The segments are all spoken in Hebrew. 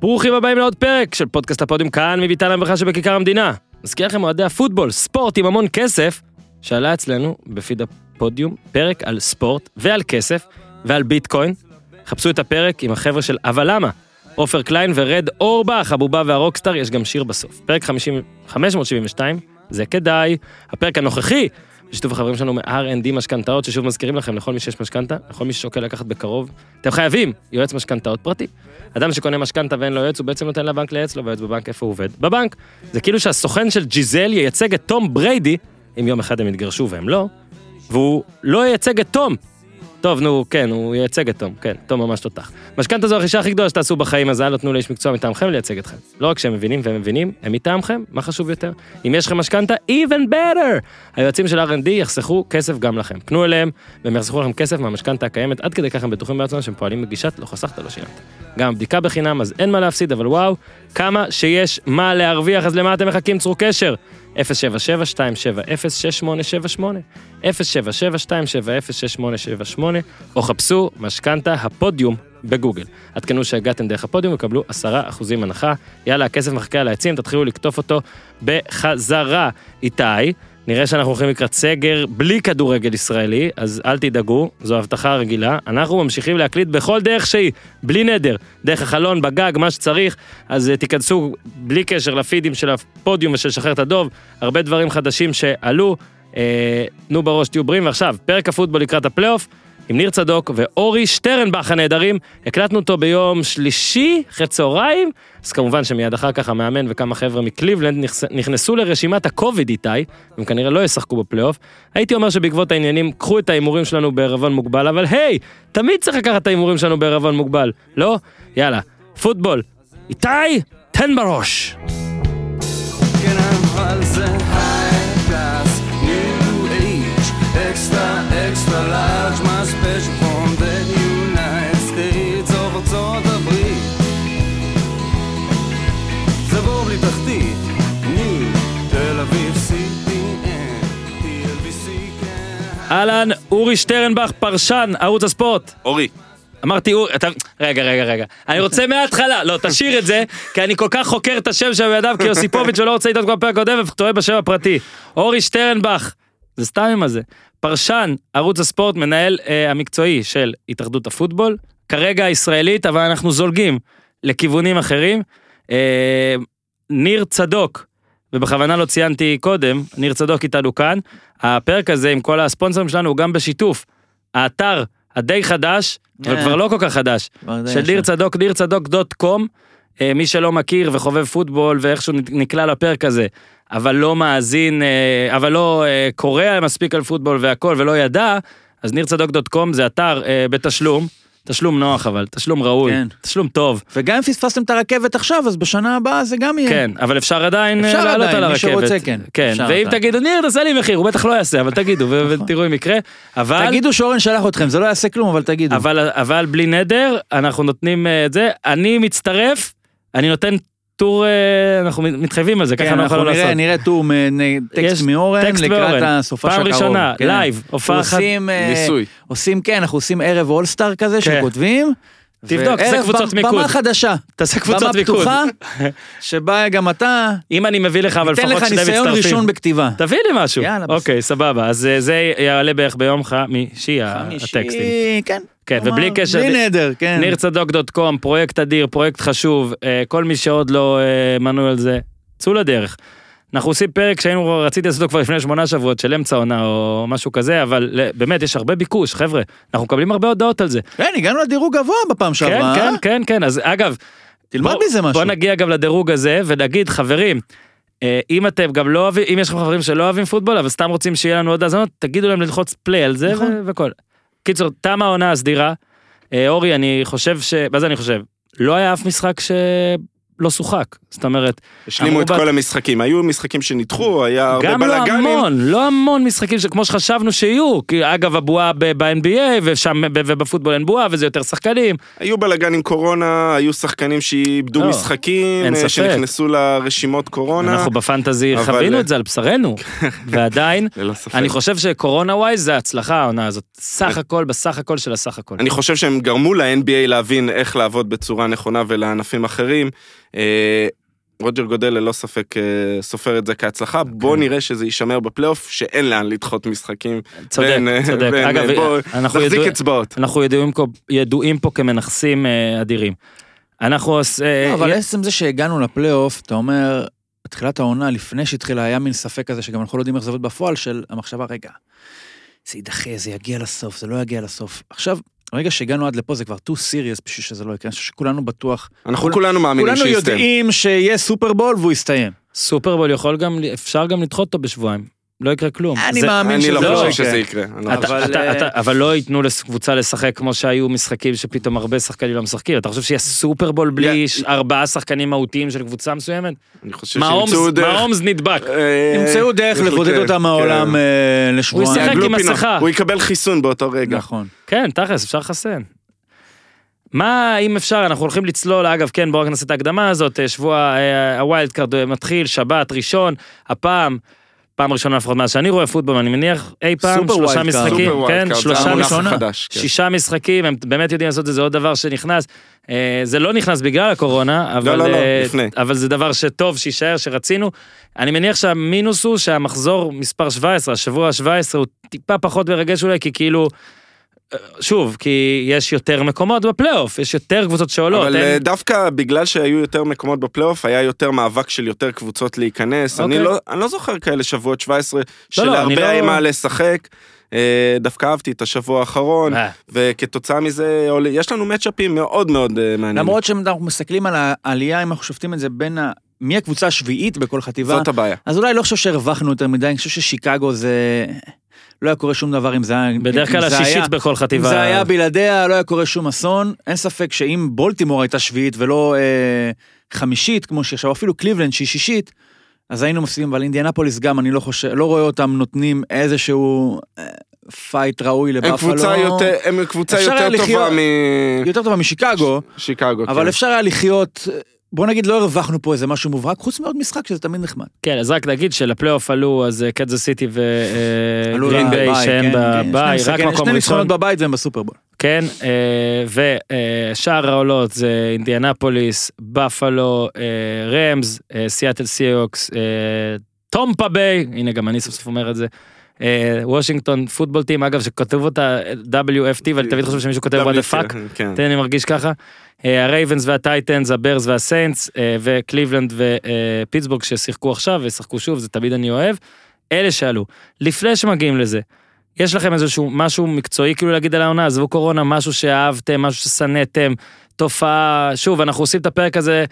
ברוכים הבאים לעוד פרק של פודקאסט הפודיום כאן מביתן המברכה שבכיכר המדינה. מזכיר לכם אוהדי הפוטבול, ספורט עם המון כסף, שעלה אצלנו בפיד הפודיום פרק על ספורט ועל כסף ועל ביטקוין. חפשו את הפרק עם החבר'ה של אבל למה. עופר קליין ורד אורבך, הבובה והרוקסטאר, יש גם שיר בסוף. פרק 50, 572, זה כדאי. הפרק הנוכחי, בשיתוף החברים שלנו מ-R&D משכנתאות, ששוב מזכירים לכם לכל מי שיש משכנתה, לכל מי ששוקל לקחת בקרוב, אתם חייבים יועץ משכנתאות פרטי. אדם שקונה משכנתה ואין לו יועץ, הוא בעצם נותן לבנק לייעץ לו, והיועץ בבנק איפה הוא עובד? בבנק. זה כאילו שהסוכן של ג'יזל ייצג את תום בריידי, אם יום אחד הם יתגרשו והם לא, והוא לא ייצג את תום. טוב, נו, כן, הוא ייצג את תום, כן, תום ממש תותח. משכנתה זו הרכישה הכי גדולה שתעשו בחיים, אז אל תנו לאיש מקצוע מטעמכם לייצג אתכם. לא רק שהם מבינים והם מבינים, הם מטעמכם, מה חשוב יותר? אם יש לכם משכנתה, even better! היועצים של R&D יחסכו כסף גם לכם. פנו אליהם, והם יחסכו לכם כסף מהמשכנתה הקיימת, עד כדי כך הם בטוחים בעצמם שהם פועלים בגישת לא חסכת, לא שילמת. גם בדיקה בחינם, אז אין מה להפסיד, אבל וואו, כמה שיש מה להרוויח, אז למה אתם מחכים? צרו קשר. 077-270-6878, 077-270-6878, או חפשו משכנתה הפודיום בגוגל. עדכנו שהגעתם דרך הפודיום וקבלו 10% הנחה. יאללה, הכסף מחכה על העצים, תתחילו לקטוף אותו בחזרה. איתי, נראה שאנחנו הולכים לקראת סגר בלי כדורגל ישראלי, אז אל תדאגו, זו הבטחה רגילה. אנחנו ממשיכים להקליט בכל דרך שהיא, בלי נדר, דרך החלון, בגג, מה שצריך, אז אה, תיכנסו בלי קשר לפידים של הפודיום ושל שחרר את הדוב, הרבה דברים חדשים שעלו. אה, תנו בראש, תהיו בריאים, ועכשיו, פרק הפוטבול לקראת הפלייאוף. עם ניר צדוק ואורי שטרנבך הנהדרים. הקלטנו אותו ביום שלישי, אחרי צהריים, אז כמובן שמיד אחר כך המאמן וכמה חבר'ה מקליבלנד נכנסו לרשימת הקוביד איתי, הם כנראה לא ישחקו בפלייאוף. הייתי אומר שבעקבות העניינים, קחו את ההימורים שלנו בערבון מוגבל, אבל היי, תמיד צריך לקחת את ההימורים שלנו בערבון מוגבל, לא? יאללה, פוטבול. איתי, תן בראש. כן, אבל זה אהלן, אורי שטרנבך, פרשן, ערוץ הספורט. אורי, אמרתי אורי, אתה... רגע, רגע, רגע. אני רוצה מההתחלה, לא, תשאיר את זה, כי אני כל כך חוקר את השם של בידיו כיוסיפוביץ' ולא רוצה לטעות כמו בפרק הקודם, וטועה בשם הפרטי. אורי שטרנבך, זה סתם עם הזה. פרשן, ערוץ הספורט, מנהל אה, המקצועי של התאחדות הפוטבול, כרגע הישראלית, אבל אנחנו זולגים לכיוונים אחרים. אה, ניר צדוק, ובכוונה לא ציינתי קודם, ניר צדוק איתנו כאן. הפרק הזה עם כל הספונסרים שלנו הוא גם בשיתוף. האתר הדי חדש, אבל כן. כבר לא כל כך חדש, של ניר. צדוק, ניר צדוק דוט קום. אה, מי שלא מכיר וחובב פוטבול ואיכשהו נקלע לפרק הזה, אבל לא מאזין, אה, אבל לא אה, קורא מספיק על פוטבול והכל ולא ידע, אז ניר צדוק דוט קום זה אתר אה, בתשלום, תשלום נוח אבל, תשלום ראוי, כן. תשלום טוב, וגם אם פספסתם את הרכבת עכשיו, אז בשנה הבאה זה גם יהיה. כן, אבל אפשר עדיין אה, אפשר לעלות עדיין, על מי הרכבת. שרוצה, כן. כן, אפשר ואם עדיין. תגידו, ניר, תעשה לי מחיר, הוא בטח לא יעשה, אבל תגידו, ו- ותראו אם יקרה. אבל... תגידו שאורן שלח אתכם, זה לא יעשה כלום, אבל תגידו. אבל, אבל בלי נדר, אנחנו נותנים אה, את זה. אני מצטרף, אני נותן טור, אה, אנחנו מתחייבים על זה, ככה כן, לא אנחנו נראה, לעשות. נראה טור, טקסט מאורן טקסט לקראת. הסופה פעם הקרוב. ראשונה, כן. לייב, הופעה אחת. עושים, אה, ניסוי. עושים, כן, אנחנו עושים ערב אולסטאר כזה כן. שכותבים. תבדוק, תעשה קבוצות מיקוד. במה חדשה. תעשה קבוצות במה מיקוד. פתוחה, שבה גם אתה, אם אני מביא לך, אבל תן לפחות לך שני ניסיון מצטרפים. ראשון בכתיבה. תביא לי משהו. יאללה, בסדר. אוקיי, סבבה. אז אה, זה יעלה בערך ביום חמישי, הטקסטים. חמישי, כן. כן, כלומר, ובלי קשר- בלי נדר, כן. ניר צדוק דוט קום, פרויקט אדיר, פרויקט חשוב, אה, כל מי שעוד לא אה, מנוי על זה, צאו לדרך. אנחנו עושים פרק שהיינו, רציתי לעשות אותו כבר לפני שמונה שבועות של אמצע עונה או משהו כזה, אבל באמת יש הרבה ביקוש, חבר'ה, אנחנו מקבלים הרבה הודעות על זה. כן, הגענו לדירוג גבוה בפעם כן, שעברה. כן, אה? כן, כן, אז אגב, תלמד בוא- מזה משהו. בוא נגיע גם לדירוג הזה ונגיד, חברים, אה, אם אתם גם לא אוהבים, אם יש לכם חברים שלא אוהבים פוטבול, אבל סתם רוצים שיהיה לנו עוד האזנות, תגידו להם ללחוץ פליי על זה נכון. וכל. קיצור, תמה העונה הסדירה. אה, אורי, אני חושב ש... מה זה אני חושב? לא היה אף משחק לא שוחק. זאת אומרת, השלימו את בת- כל המשחקים. היו משחקים שנדחו, היה הרבה גם לא בלאגנים. המון, לא המון משחקים שכמו שחשבנו שיהיו. כי אגב, הבועה ב-NBA, ושם, ובפוטבול אין בועה, וזה יותר שחקנים. היו בלאגן עם קורונה, היו שחקנים שאיבדו לא, משחקים, אה. שנכנסו לרשימות קורונה. אנחנו ב fantasy אבל- חווינו את זה על בשרנו, ועדיין, ללא ספק. אני חושב שקורונה wise זה הצלחה העונה הזאת. סך הכל, בסך הכל של הסך הכל. אני חושב שהם גרמו ל-NBA להבין איך לעבוד בצורה נכונה ולענפים אחרים. אה, רוג'ר גודל ללא ספק אה, סופר את זה כהצלחה, בוא כן. נראה שזה יישמר בפלייאוף, שאין לאן לדחות משחקים. צודק, ואין, אה, צודק. ואין, אגב, בוא, אנחנו ידוע- אצבעות. אנחנו ידועים פה- ידועים פה כמנכסים אדירים. אנחנו... עוש- אה, לא, אבל עצם זה שהגענו לפלייאוף, אתה אומר, בתחילת העונה, לפני שהתחילה, היה מין ספק כזה, שגם אנחנו לא יודעים איך זה עובד בפועל, של המחשבה, רגע, זה יידחה, זה יגיע לסוף, זה לא יגיע לסוף. עכשיו, ברגע שהגענו עד לפה, זה כבר too serious בשביל שזה לא יקרה, אני חושב שכולנו בטוח, אנחנו כול- כולנו מאמינים כולנו שיסתיים. יודעים שיהיה סופרבול והוא יסתיים. סופרבול יכול גם, אפשר גם לדחות אותו בשבועיים. לא יקרה כלום. אני זה- מאמין אני לא שזה לא שזה יקרה. יקרה. אני לא אתה, חושב. אבל, אתה, אתה, אבל לא ייתנו לקבוצה לשחק כמו שהיו משחקים שפתאום הרבה שחקנים לא משחקים. אתה חושב שיהיה סופרבול בלי ארבעה שחקנים מהותיים של קבוצה מסוימת? אני חושב שימצאו דרך... מהאומס נדבק. אה, ימצאו דרך לבודד כן, אותם מהעולם כן. אה, לשבועיים. ישחק יעגלו עם. מסכה. הוא יקבל חיסון באותו רגע. נכון. כן, תכלס, אפשר לחסן. מה, אם אפשר, אנחנו הולכים לצלול, אגב, כן, בואו רק נעשה את ההקדמה הזאת, אה, שבוע ה wild card מתחיל, שבת, ראשון, הפעם, פעם ראשונה לפחות מאז שאני רואה פוטבול, אני מניח אי פעם, שלושה. משחקים, כן, שלושה משחקים, כן. שישה משחקים, הם באמת יודעים לעשות את זה, עוד דבר שנכנס. אה, זה לא נכנס בגלל הקורונה, אבל, לא, לא, אה. אבל זה דבר שטוב שיישאר, שרצינו. אני מניח שהמינוס הוא שהמחזור מספר 17, השבוע ה-17 הוא טיפה פחות מרגש אולי, כי כאילו, שוב, כי יש יותר מקומות בפלייאוף, יש יותר קבוצות שעולות. אבל אין- אה, דווקא בגלל שהיו יותר מקומות בפלייאוף, היה יותר מאבק של יותר קבוצות להיכנס. אני אוקיי. לא- אני לא זוכר כאלה שבועות 17, לא, אני שלהרבה לא- היה מה לשחק. אה, דווקא אהבתי את השבוע האחרון, אה, וכתוצאה מזה יש לנו מצ'אפים מאוד מאוד אה, מעניינים. למרות שאנחנו מסתכלים על העלייה, אם אנחנו שופטים את זה בין ה... מי הקבוצה השביעית בכל חטיבה, זאת הבעיה. אז אולי לא חושב שהרווחנו יותר מדי, אני חושב ששיקגו זה... לא היה קורה שום דבר אם זה היה... בדרך כלל אם השישית היה- בכל אם חטיבה. זה היה בלעדיה, לא היה קורה שום אסון. אין ספק שאם בולטימור הייתה שביעית ולא אה, חמישית, כמו שעכשיו, אפילו קליבלנד שהיא שישית, אז היינו מפסידים, אבל אינדיאנפוליס גם, אני לא חושב, לא רואה אותם נותנים איזשהו אה, fight ראוי לבאפלו. הם קבוצה יותר, הם קבוצה יותר טובה לחיות- יותר טובה משיקגו, משיקגו. אבל כן. אפשר היה לחיות, בוא נגיד לא הרווחנו פה איזה משהו מובהק, חוץ מעוד משחק שזה תמיד נחמד. כן, אז רק נגיד שלפלייאוף עלו, אז אה, קנזס סיטי וגרין ביי לבית, שהם כן, כן. בביי, שני רק מקום שני ראשון. ניצחונות בבית והם בסופרבול. כן, אה, ושאר העולות זה אינדיאנפוליס, בפלו, אה, אה, סיאטל סיהוקס, אה, טומפה ביי, הנה גם אני סוף סוף אומר את זה. אה, וושינגטון פוטבול טים, אגב, שכתוב אותה WFT, ואני תמיד חושב שמישהו כותב what the fuck, כן. תן לי מרגיש ככה. אה, הרייבנס והטייטנס, הברס והסיינטס, אה, וקליבלנד ופיטסבורג ששיחקו עכשיו וישחקו שוב, זה תמיד אני אוהב. אלה שעלו. לפני שמגיעים לזה, יש לכם איזשהו משהו מקצועי כאילו להגיד על העונה, עזבו קורונה, משהו שאהבתם, משהו ששנאתם, תופעה, שוב, אנחנו עושים את הפרק הזה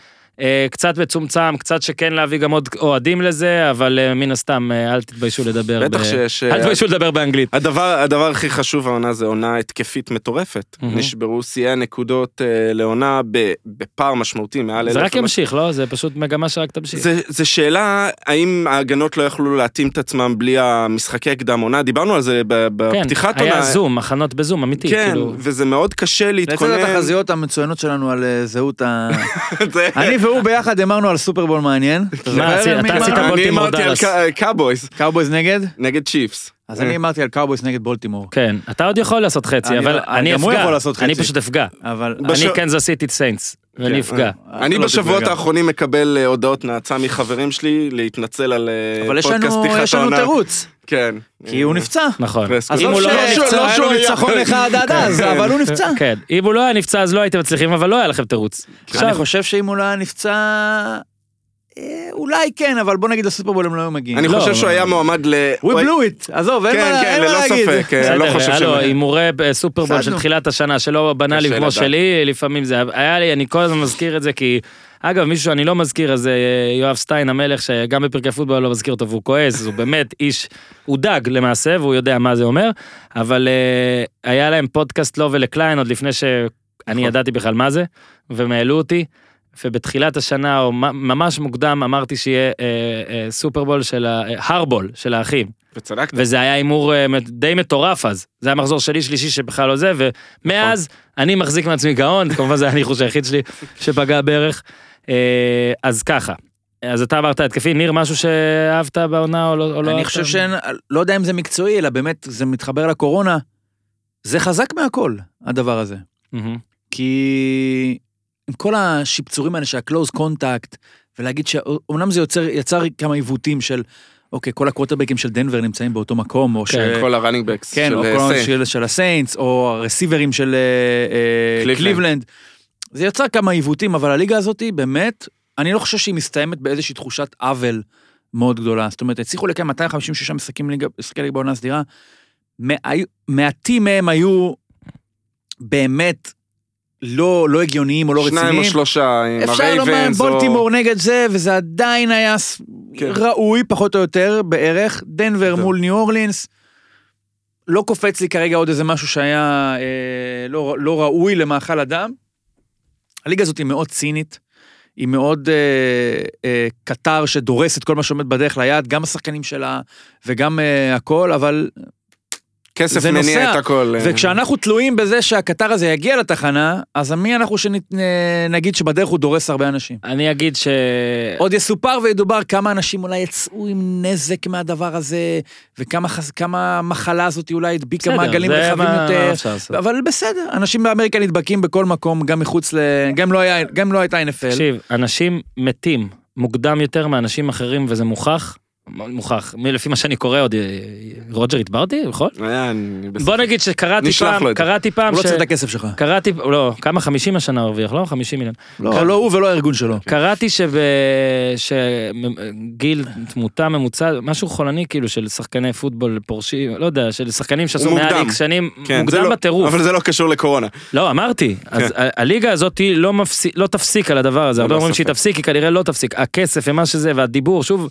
קצת מצומצם, קצת שכן להביא גם עוד אוהדים לזה, אבל אה, מן הסתם, אה, אל תתביישו לדבר. בטח ב- שיש... אל תתביישו לדבר באנגלית. הדבר, הדבר הכי חשוב העונה זה עונה התקפית מטורפת. מהמם. נשברו שיאי הנקודות אה, לעונה בפער משמעותי מעל זה אלף רק ימשיך, לא? זה פשוט מגמה שרק תמשיך. זה, זה שאלה האם ההגנות לא יכלו להתאים את עצמם בלי המשחקי קדם עונה, דיברנו על זה ב- בפתיחת כן, היה עונה. זום, הכנות בזום, אמיתי, כן, כאילו. וזה מאוד קשה לצד להתכונן. התחזיות המצוינות שלנו על אה, זהות ה... זה- אני והוא ביחד אמרנו על סופרבול מעניין. אתה זוכר עשית- אתה אמר? עשית אני בולטימור אמרתי על דאלאס. קא- קאבויז קאובויז נגד? נגד צ'יפס. אז אני אמרתי על קאובויז נגד בולטימור. כן, אתה עוד יכול לעשות חצי, אבל לא- אני גם הוא אפגע. יכול לעשות אני. פשוט אפגע. אבל... אני קנזס סיטי סיינטס, ואני כן, אפגע. אני לא בשבועות. האחרונים מקבל אה, הודעות נאצה מחברים שלי להתנצל על אה, אבל פודקאסט פתיחת יש לנו העונה. תירוץ, כן. כי הוא נפצע. נכון. פרסקוט. אם הוא לא נפצע, לא שהוא היה- ניצחון אחד עד אז, אבל הוא נפצע. כן, אם הוא לא היה נפצע אז לא הייתם מצליחים, אבל לא היה לכם תירוץ. אני חושב שאם הוא לא היה נפצע... אה, אולי כן, אבל בוא נגיד לסופרבול הם לא היו מגיעים. אני לא, חושב שהוא היה מועמד ל... We blew it, עזוב, אין כן, מה כן, ללא להגיד. ספק, כן. אני לא בסדר, חושב היה ש- הימורי בסופרבול של הפסדנו. תחילת השנה שלא בנאלי כמו. שלי, לפעמים זה היה לי, אני כל הזמן מזכיר את זה כי... אגב, מישהו שאני לא מזכיר, אז אה, יואב סטיין המלך, שגם בפרקי פוטבול לא מזכיר אותו והוא כועס, הוא באמת איש, הוא דג למעשה, והוא יודע מה זה אומר, אבל אה, היה להם פודקאסט לו ולקליין עוד לפני שאני נכון. ידעתי בכלל מה זה, והם העלו אותי, ובתחילת השנה, או ממש מוקדם, אמרתי שיהיה אה, אה, סופרבול של ה... אה, הרבול של האחים. וצדקת. וזה היה הימור אה, די מטורף אז. זה היה מחזור שלי שלישי שבכלל לא זה, ומאז אני מחזיק מעצמי גאון, כמובן זה הניחוש היחיד שלי שפגע בערך. אה, אז ככה, אז אתה אמרת התקפי, ניר, משהו שאהבת בעונה או לא, או לא אני אהבת? חושב שאין, לא יודע אם זה מקצועי, אלא באמת זה מתחבר לקורונה. זה חזק מהכל, הדבר הזה. מהמם. כי עם כל השיפצורים האלה של ה-close contact, ולהגיד שאומנם זה יוצר, יצר כמה עיוותים של, אוקיי, כל הקוורטרבקים של דנבר נמצאים באותו מקום, או כן, של... כל ה running backs כן, או של כל. של, של הסיינטס, או הרסיברים של אה, אה, קליבלנד. קליבלנד. זה יצר כמה עיוותים, אבל הליגה הזאת היא באמת, אני לא חושב שהיא מסתיימת באיזושהי תחושת עוול מאוד גדולה. זאת אומרת, הצליחו לקיים 256 משחקים ליגה- משחקי ליגה בעונה סדירה, מע- מעטים מהם היו באמת לא, לא הגיוניים או לא שניים רציניים. או שלושה עם אפשר לומר הרייבנס. או- בולטימור נגד זה, וזה עדיין היה כן. ראוי, פחות או יותר, בערך. דנבר טוב. מול ניו אורלינס. לא קופץ לי כרגע עוד איזה משהו שהיה אה, לא, לא ראוי למאכל אדם. הליגה הזאת היא מאוד צינית, היא מאוד אה, אה, קטר שדורס את כל מה שעומד בדרך ליד, גם השחקנים שלה וגם אה, הכל, אבל כסף זה מניע נוסע. את הכל. אה. וכשאנחנו תלויים בזה שהקטר הזה יגיע לתחנה, אז מי אנחנו שנגיד שבדרך הוא דורס הרבה אנשים? אני אגיד ש... עוד יסופר וידובר כמה אנשים אולי יצאו עם נזק מהדבר הזה, וכמה חס... כמה המחלה הזאת אולי הדביקה מעגלים רחבים מה- יותר. מה? אבל בסדר, אנשים באמריקה נדבקים בכל מקום, גם מחוץ ל... גם לא, היה... גם לא הייתה NFL. תקשיב, אנשים מתים מוקדם יותר מאנשים אחרים וזה מוכח. מוכח, מ- לפי מה שאני קורא עוד, אה, רוג'ר התברתי, אני בסדר. בוא נגיד שקראתי פעם. קראתי פעם הוא לא. צריך את הכסף שלך. קראתי, לא, כמה 50 השנה הוא הרוויח, לא? 50 מיליון. לא, לא הוא ולא הארגון שלו. קראתי שגיל תמותה ממוצע, משהו חולני כאילו של שחקני פוטבול פורשים, לא יודע, של שחקנים שעשו מעל. איקס שנים, כן, מוקדם לא- בטירוף. אבל זה לא קשור לקורונה. לא, אמרתי, אז כן. הליגה הזאת לא מפסיק, לא תפסיק על הדבר הזה, הרבה ללא אומרים שהיא. תפסיק, היא כנראה לא תפסיק, הכסף ומה שזה, והדיבור, שוב,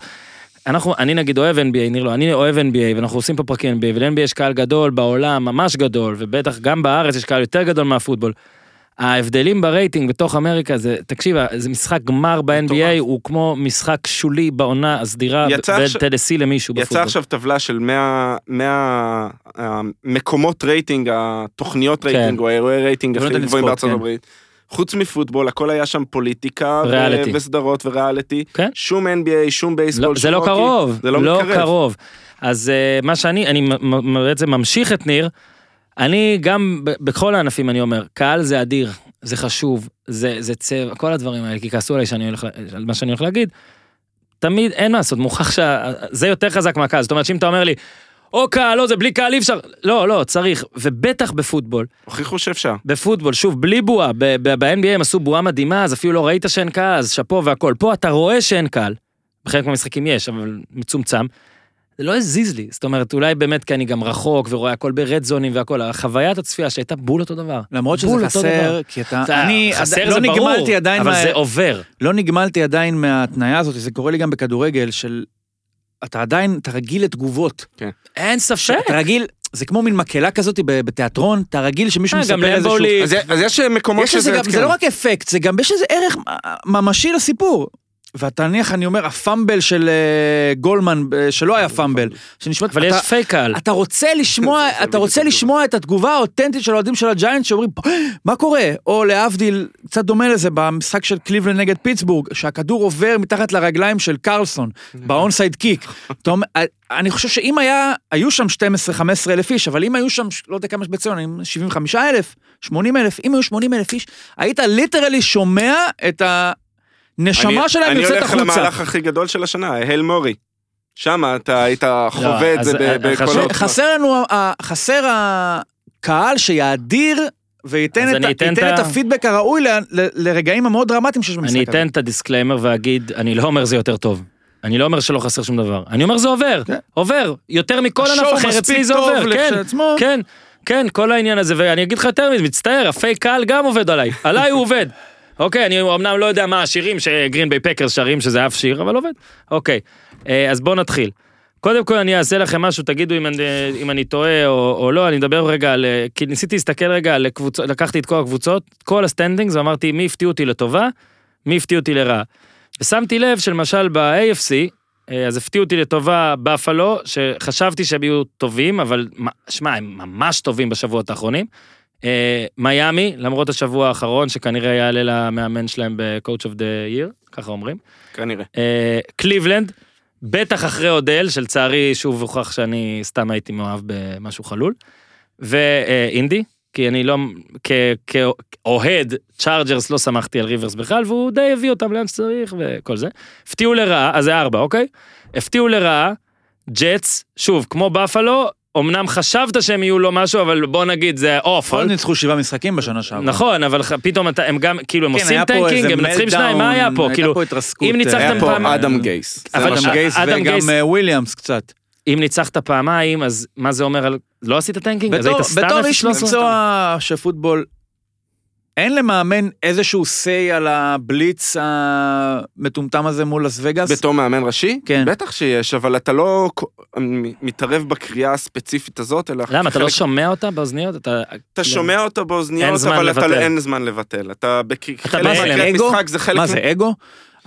אנחנו, אני נגיד אוהב NBA, ניר לא, אני אוהב NBA, ואנחנו עושים פה פרקים NBA, ול-NBA יש קהל גדול בעולם, ממש גדול, ובטח גם בארץ יש קהל יותר גדול מהפוטבול. ההבדלים ברייטינג בתוך אמריקה זה, תקשיב, זה משחק גמר ב-NBA. הוא כמו משחק שולי בעונה הסדירה יצא עכשיו- בטנסי למישהו יצא בפוטבול. עכשיו טבלה של 100 100 המקומות רייטינג, התוכניות רייטינג או האירועי רייטינג הכי גבוהים בארצות כן. הברית. חוץ מפוטבול, הכל היה שם פוליטיקה ו- ריאליטי. וסדרות וריאליטי. כן. שום NBA, שום בייסבול, לא, זה שום לא הוקי. קרוב, זה לא לא מתקרב. קרוב. אז אה, מה שאני, אני בעצם ממשיך את ניר, אני גם בכל הענפים אני אומר, קהל זה אדיר, זה חשוב, זה, זה צבע, כל הדברים האלה, כי כעסו עליי שאני הולך, על מה שאני הולך להגיד, תמיד אין מה לעשות, מוכח שזה יותר חזק מהקהל, זאת אומרת שאם אתה אומר לי, או קהל, לא זה בלי קהל אי אפשר, לא, לא, צריך, ובטח בפוטבול, הוכיחו שאפשר. בפוטבול, שוב, בלי בועה, ב- ב- ב-NBA הם עשו בועה מדהימה, אז אפילו לא ראית שאין קהל, אז שאפו והכל. פה אתה רואה שאין קהל, בחלק מהמשחקים יש, אבל מצומצם. זה לא הזיז לי, זאת אומרת, אולי באמת כי אני גם רחוק ורואה הכל ברד זונים והכל, החוויית הצפייה שהייתה בול אותו דבר. למרות שזה חסר. כי אתה... זה- אני חסר עד- זה לא ברור, נגמלתי עדיין אבל מה- זה עובר. לא נגמלתי עדיין מההתניה הזאת, זה קורה לי גם בכדורגל, של... אתה עדיין, אתה רגיל לתגובות. אין ספק. אתה רגיל, זה כמו מין מקהלה כזאת ב- בתיאטרון, אתה רגיל שמישהו אה, מספר איזשהו... אז אז יש מקומות שזה... גם, זה לא רק אפקט, זה גם, יש איזה ערך ממשי לסיפור. ואתה נניח, אני אומר, ה fumble של אה, גולמן, אה, שלא היה fumble, שנשמע... אבל יש אתה- פייק קהל. אתה רוצה לשמוע, אתה רוצה. לשמוע את התגובה האותנטית של האוהדים של הג'איינטס שאומרים, מה קורה? או להבדיל, קצת דומה לזה במשחק של קליבלנד נגד פיטסבורג, שהכדור עובר מתחת לרגליים של קרלסון, ב onside kick. אני חושב שאם היה, היו שם 12-15 אלף איש, אבל אם היו שם, לא יודע כמה יש בציון, 75 אלף, 80 אלף, אם היו 80 אלף איש, היית ליטרלי שומע את הנשמה אני- שלהם אני יוצאת הולך החוצה. למהלך הכי גדול של השנה, הל מורי. שם אתה היית חווה את זה אה, בכל העוצמה. חסר לנו, חסר הקהל שיאדיר וייתן את, אני את את הפידבק הראוי ל- ל- לרגעים המאוד דרמטיים שיש במשחק אני הזה. אתן את הדיסקליימר ואגיד, אני לא אומר זה יותר טוב. אני לא אומר שלא חסר שום דבר. אני אומר זה עובר. כן. עובר. יותר מכל ענף אחר אצלי זה טוב עובר. כן, לכשעצמו. כן, כן, כל העניין הזה, ואני אגיד לך יותר מזה, מצטער, הפייק קהל גם עובד עליי. עליי הוא עובד. אוקיי, אני אמנם לא יודע מה השירים שגרין ביי פקרס שרים, שזה אף שיר, אבל עובד. אוקיי, אה, אז בואו נתחיל. קודם כל אני אעשה לכם משהו, תגידו אם אני, אם אני טועה או, או לא, אני אדבר רגע על, כי ניסיתי להסתכל רגע על קבוצות, לקחתי את כל הקבוצות, כל ה standings, ואמרתי מי הפתיעו אותי לטובה, מי הפתיע אותי לרעה. ושמתי לב שלמשל ב-AFC, אה, אז הפתיעו אותי לטובה בפלו, שחשבתי שהם יהיו טובים, אבל שמע, הם ממש טובים בשבועות האחרונים. אה, מיאמי, למרות השבוע האחרון, שכנראה יעלה למאמן שלהם ב-Coach of the Year, ככה אומרים. כנראה. אה, קליבלנד, בטח אחרי אודל, שלצערי שוב הוכח שאני סתם הייתי מאוהב במשהו חלול. ואינדי, כי אני לא, כאוהד צ'ארג'רס לא שמחתי על ריברס בכלל, והוא די הביא אותם לאן שצריך וכל זה. הפתיעו לרעה, אז זה ארבע, אוקיי? הפתיעו לרעה, ג'טס, שוב, כמו בפלו, אמנם חשבת שהם יהיו לו משהו, אבל בוא נגיד זה אופל. עוד ניצחו שבעה משחקים בשנה שעברה. נכון, אבל פתאום אתה- הם גם, כאילו, הם כן, עושים tanking, הם מנצחים שניים, מה היה פה? הייתה כאילו, פה התרסקות, אם ניצחתם היה היה פה פעם- אדם גייס. אדם גייס אדם וגם גייס- אה, וויליאמס קצת. אם ניצחת פעמיים, אז מה זה אומר על... לא עשית tanking? אז בתור- היית סתם בתור 0-13? איש מקצוע של פוטבול, אין למאמן איזשהו say על הבליץ המטומטם הזה מול לס וגאס? בתור מאמן ראשי? כן. בטח שיש, אבל אתה לא מתערב בקריאה הספציפית הזאת, אלא... למה, אתה לא שומע אותה באוזניות? אתה... אתה שומע אותו אין באוזניות, זמן אבל. לא- אין זמן לבטל. אתה בק- אתה חלק בא מקריאת אליהם. אגו? משחק זה חלק... מה זה, אגו?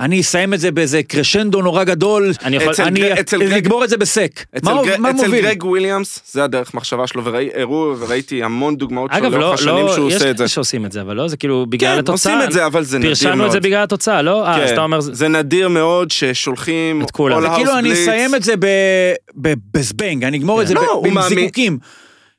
אני אסיים את זה באיזה קרשנדו נורא גדול, אני יכול... אצל אני אצל גרג- את זה בסק. אצל מה גר- מה אצל מוביל? גרג וויליאמס, זה הדרך מחשבה שלו, וראו וראיתי המון דוגמאות שלו אגב, לא, לאורך השנים לא, שהוא יש עושה את זה. כאלה שעושים את זה, אבל לא, זה כאילו בגלל כן, התוצאה. עושים את זה, אבל זה נדיר מאוד. פרשנו את זה בגלל התוצאה, לא? אה, אז כן, אתה אומר... זה- זה נדיר מאוד ששולחים... את כולם. זה כאילו אני. אסיים את זה בזבנג, אני אגמור את זה לא, ב- הוא עם מאמין- זיקוקים.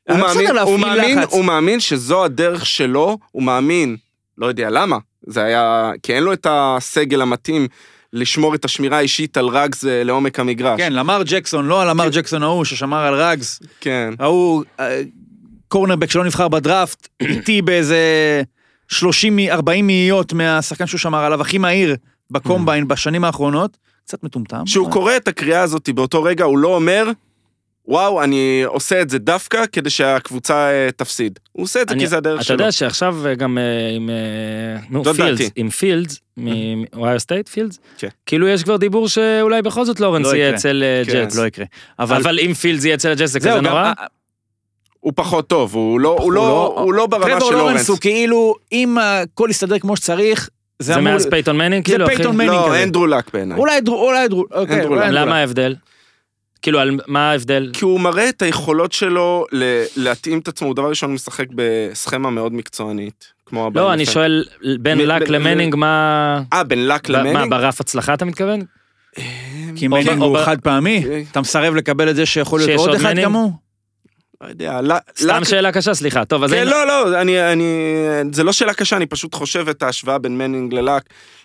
הוא אבל מאמין, בסדר, הוא, להפעיל מאמין, לחץ. הוא מאמין שזו הדרך שלו, הוא מאמין, לא יודע למה, זה היה, כי אין לו את הסגל המתאים לשמור את השמירה האישית על רגס אה, לעומק המגרש. כן, למר ג'קסון, לא על למר ג'קסון ההוא ששמר על רגס, כן. ההוא אה, cornerback שלא נבחר בדראפט, איטי באיזה 30, מ- 40 מאיות מהשחקן שהוא שמר עליו, הכי מהיר ב combine בשנים האחרונות, קצת מטומטם. כשהוא קורא את הקריאה הזאת באותו רגע, הוא לא אומר, וואו, אני עושה את זה דווקא כדי שהקבוצה אה, תפסיד. הוא עושה את זה אני- כי זה הדרך אתה שלו. יודע שעכשיו אה, גם אה, עם... נו, פילדס. עם פילדס, מאוהיו סטייט פילדס, כן. כאילו יש כבר דיבור שאולי בכל זאת לורנס לא יהיה. אצל אה, כן. ג'טס. לא יקרה. אבל אבל אם פילדס יהיה אצל הג'טס זה כזה גם- נורא? הוא פחות טוב, הוא לא, הוא לא, הוא לא ברמה טרוור של לורנס לורנס. הוא כאילו, אם הכל יסתדר כמו שצריך, זה זה אמור... מאז פייתון מנינג? כאילו, אחי? פייתון מנינג לא, כזה. אנדרו לק בעיניי. אולי דרו, אולי דרו, אוקיי, אנדרו אולי לק. אנדרו למה. ההבדל? כאילו, על מה ההבדל? כי הוא מראה את היכולות שלו ל- להתאים את עצמו, הוא דבר ראשון משחק בסכמה מאוד מקצוענית, כמו הבן לא, אני יפה. שואל, בין מ- לק ב- למנינג, מה... אה, בין לק ב- מה, למנינג? ברף הצלחה אתה מתכוון? כי או מנינג ב- או הוא חד פעמי, אה. אתה מסרב לקבל את זה שיכול להיות עוד אחד? כמוהו? לא יודע, סתם שאלה קשה, סליחה. טוב, אז... כן, לא, לא, אני, אני, זה לא שאלה קשה, אני פשוט חושב את ההשוואה בין מנינג ללק.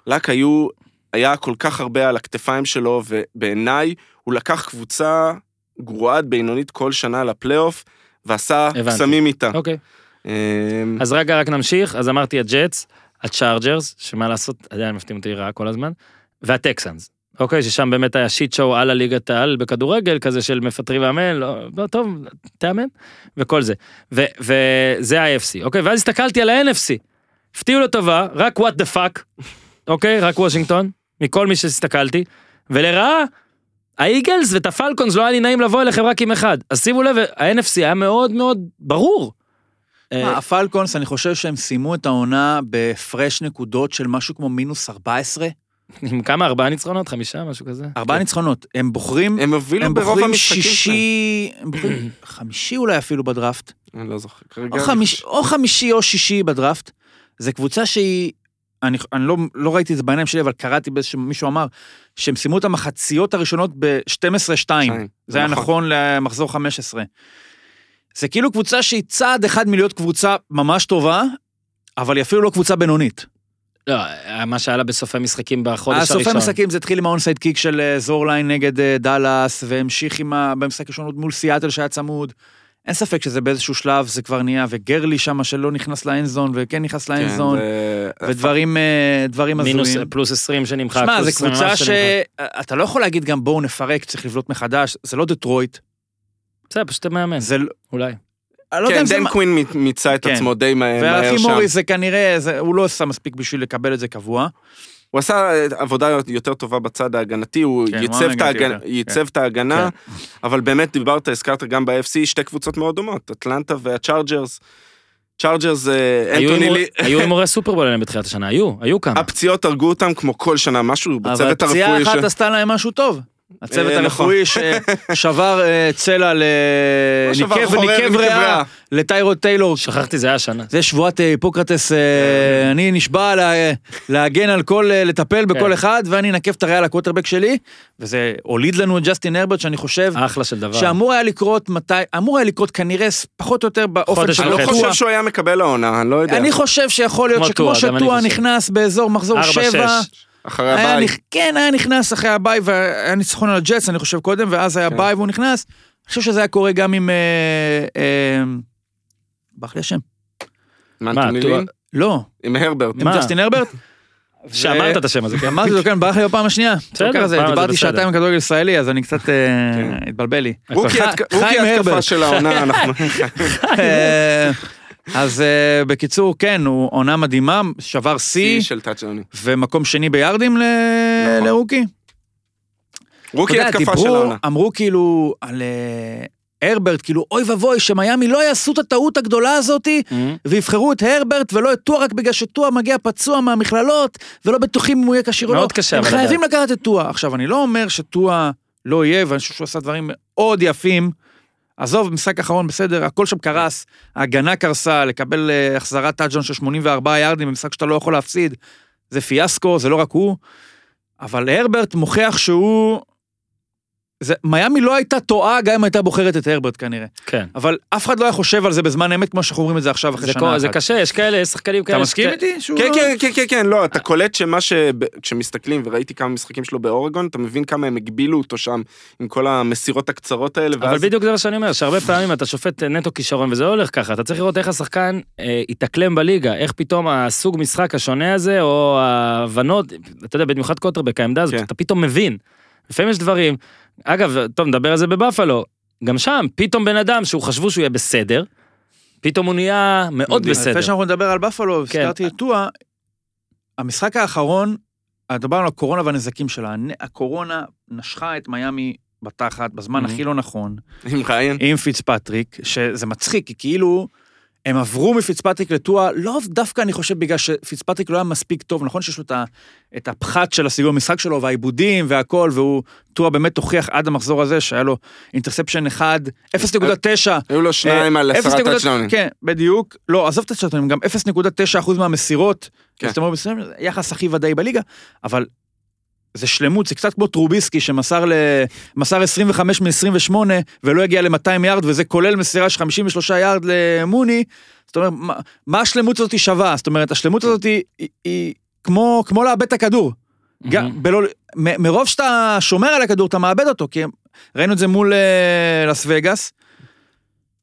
לק היו, היה כל כך הרבה על הכתפיים שלו, ובעיניי הוא לקח קבוצה גרועה עד בינונית כל שנה לפלייאוף, ועשה. קסמים איתה. אוקיי. אמ, אז רגע, רק נמשיך. אז אמרתי הג'טס, הצ'ארג'רס, שמה לעשות, עדיין מפתיעים אותי רע כל הזמן, והטקסנס. אוקיי, ששם באמת היה shit show על הליגת העל בכדורגל, כזה של מפטרים מאמן, לא, לא טוב, תאמן, וכל זה. ו- וזה ה-AFC, אוקיי? ואז הסתכלתי על ה-NFC. הפתיעו לטובה, רק what the fuck, אוקיי? רק וושינגטון, מכל מי שהסתכלתי, ולרעה, האיגלס ואת הפלקונס לא היה לי נעים לבוא אליכם רק עם אחד. אז שימו לב, ה-NFC היה מאוד מאוד ברור. אה, הפלקונס, אני חושב שהם סיימו את העונה בהפרש נקודות של משהו כמו מינוס 14. עם כמה? ארבעה ניצחונות? חמישה? משהו כזה? ארבעה ניצחונות. הם בוחרים, הם הובילו הם ברוב בוחרים המשחקים שלהם. שישי, הם בוחרים חמישי אולי אפילו בדראפט. אני לא זוכר. או חמישי או שישי בדראפט. זו קבוצה שהיא, אני, אני לא, לא ראיתי את זה בעיניים שלי, אבל קראתי באיזשהו, מישהו אמר, שהם סיימו את המחציות הראשונות ב-12-2. שתיים. זה היה נכון למחזור 15. זה כאילו קבוצה שהיא צעד אחד מלהיות קבוצה ממש טובה, אבל היא אפילו לא קבוצה בינונית. לא, מה שהיה לה בסופי משחקים בחודש הסופי הראשון. משחקים זה התחיל עם ה onside kick של אה, זורליין נגד אה, דאלאס, והמשיך עם ה... במשחק הראשון עוד מול סיאטל שהיה צמוד. אין ספק שזה באיזשהו שלב זה כבר נהיה, וגארלי שם שלא נכנס ל end zone, וכן נכנס כן, ל end zone, זה- ודברים אה, דברים מינוס הזויים. פלוס 20 שנמחק. שמע, פלוס זו 20 קבוצה ממש שנמחק. שאתה לא יכול להגיד גם בואו נפרק, צריך לבנות מחדש, זה לא דטרויט, בסדר, פשוט מאמן, זה לא... אולי. לא כן, זה... דן קווין מיצה את כן. עצמו די מה- מהר והאחי שם. מוריס זה כנראה, זה- הוא לא עשה מספיק בשביל לקבל את זה קבוע. הוא עשה אה, עבודה יותר טובה בצד ההגנתי, הוא כן, ייצב את ההגנה- יותר, ייצב את ההגנה, אבל באמת דיברת, הזכרת גם ב-FC שתי קבוצות מאוד דומות, אטלנטה והצ'ארג'רס. צ'ארג'רס, אה, אנטוני לי, היו הימורי סופרבול עליהם בתחילת השנה, היו, היו כמה. הפציעות הרגו אותם כמו כל שנה, משהו אבל בצוות פציעה הרפואי. אחת ש- עשתה להם משהו טוב. הצוות אה, נכון. הרפואי ששבר אה, צלע ל... לא ריאה. לטיירוד טיילור. שכחתי, זה היה השנה. זה שבועת אה, היפוקרטס, אני נשבע לה- להגן על כל, לטפל בכל כן. אחד, ואני אנקב את הריאה לקווטרבק שלי, וזה הוליד לנו את ג'סטין הרברט, שאני חושב אחלה של דבר. שאמור היה לקרות מתי, אמור היה לקרות כנראה פחות או יותר באופן של אני לא. חושב. שהוא היה מקבל העונה, אני לא יודע. אני חושב שיכול להיות שכמו שטועה. נכנס באזור מחזור ארבע, שבע, שש. אחרי. נכ... כן, היה נכנס אחרי הביי, והיה ניצחון על הג'טס, אני חושב קודם, ואז היה כן. ביי והוא נכנס. אני חושב שזה היה קורה גם עם... אה, אה, ברח לי השם. מה, מה, אנטוני טואה- לין? לא, עם הרברט. עם? ג'סטין הרברט. שאמרת את השם הזה, כן. אמרתי לו, כן, ברח לי בפעם השנייה. בסדר, ככה זה, דיברתי. שעתיים עם כדורגל ישראלי, אז אני קצת אה, כן. התבלבל לי. rookie התקפה. של העונה, אנחנו... אז אה, בקיצור, כן, הוא עונה מדהימה, שבר שיא, שיא של טאצ'דאונים. ומקום שני ביארדים ל- נכון. לרוקי. רוקי התקפה של העונה. אמרו כאילו על אה, הרברט, כאילו אוי ואבוי, שמיאמי לא יעשו את הטעות הגדולה הזאתי, מהמם. ויבחרו את הרברט ולא את טועה רק בגלל שטועה מגיע פצוע מהמכללות, ולא בטוחים אם הוא יהיה כשיר או לא. מאוד קשה, הם חייבים לקחת את טועה. עכשיו, אני לא אומר שטועה לא יהיה, ואני חושב שהוא עשה דברים מאוד יפים. עזוב, משחק אחרון בסדר, הכל שם קרס, ההגנה קרסה, לקבל אה, החזרת טאג'ון של 84 יארדים במשחק שאתה לא יכול להפסיד, זה פיאסקו, זה לא רק הוא. אבל הרברט מוכיח שהוא... זה, מיאמי לא הייתה טועה גם אם הייתה בוחרת את הרברט כנראה. כן. אבל אף אחד לא היה חושב על זה בזמן אמת כמו שאנחנו אומרים את זה עכשיו אחרי זה שנה קו- אחת. זה קשה, יש כאלה, יש שחקנים כאלה. אתה מסכים איתי? שהוא כן, לא- כן, כן, כן, כן, לא, אתה קולט שמה ש... כשמסתכלים, וראיתי כמה משחקים שלו באורגון, אתה מבין כמה הם הגבילו אותו שם, עם כל המסירות הקצרות האלה, אבל ואז... בדיוק זה מה שאני אומר, שהרבה פעמים אתה שופט נטו כישרון וזה לא הולך ככה, אתה צריך לראות איך השחקן אה, יתאקלם בליגה, איך פתאום הסוג משחק השונה הזה, או ההבנות, אתה יודע, במיוחד קוטרבק, העמדה הזאת, כן. אתה פתאום מבין. לפעמים יש דברים, אגב, טוב, נדבר על זה בבפלו, גם שם, פתאום בן אדם שהוא חשבו שהוא יהיה בסדר, פתאום הוא נהיה מאוד מדהים. בסדר. לפני שאנחנו נדבר על בפלו, הזכרתי את טועה, המשחק האחרון, דיברנו על הקורונה והנזקים שלה. הקורונה נשכה את מיאמי בתחת בזמן Mhm. הכי לא נכון, עם ריין. עם פיצפטריק, שזה מצחיק, כי כאילו... הם עברו מפיצפטריק לטואה, לא דווקא אני חושב בגלל שפיצפטריק לא היה מספיק טוב, נכון שיש לו את ה- את הפחת של הסיגור המשחק שלו והאיבודים והכל, והוא, טואה באמת הוכיח עד המחזור הזה שהיה לו interception אחד, 0.9 היו לו שניים על אה, עשרה אפס נקודות- טאצ'דאונים. כן, בדיוק. לא, עזוב את הטאצ'דאונים, גם 0.9% מהמסירות. כן. יחס הכי ודאי בליגה, אבל זה שלמות, זה קצת כמו טרוביסקי שמסר ל... מסר 25 מ-28 ולא הגיע ל-200 יארד, וזה כולל מסירה של 53 יארד למוני. זאת אומרת, מה, מה השלמות הזאת שווה? זאת אומרת, השלמות הזאת היא, היא, היא כמו, כמו לאבד את הכדור. גם, מהמם. בלא, מ- מרוב שאתה שומר על הכדור, אתה מאבד אותו, כי ראינו את זה מול אה, לס וגאס,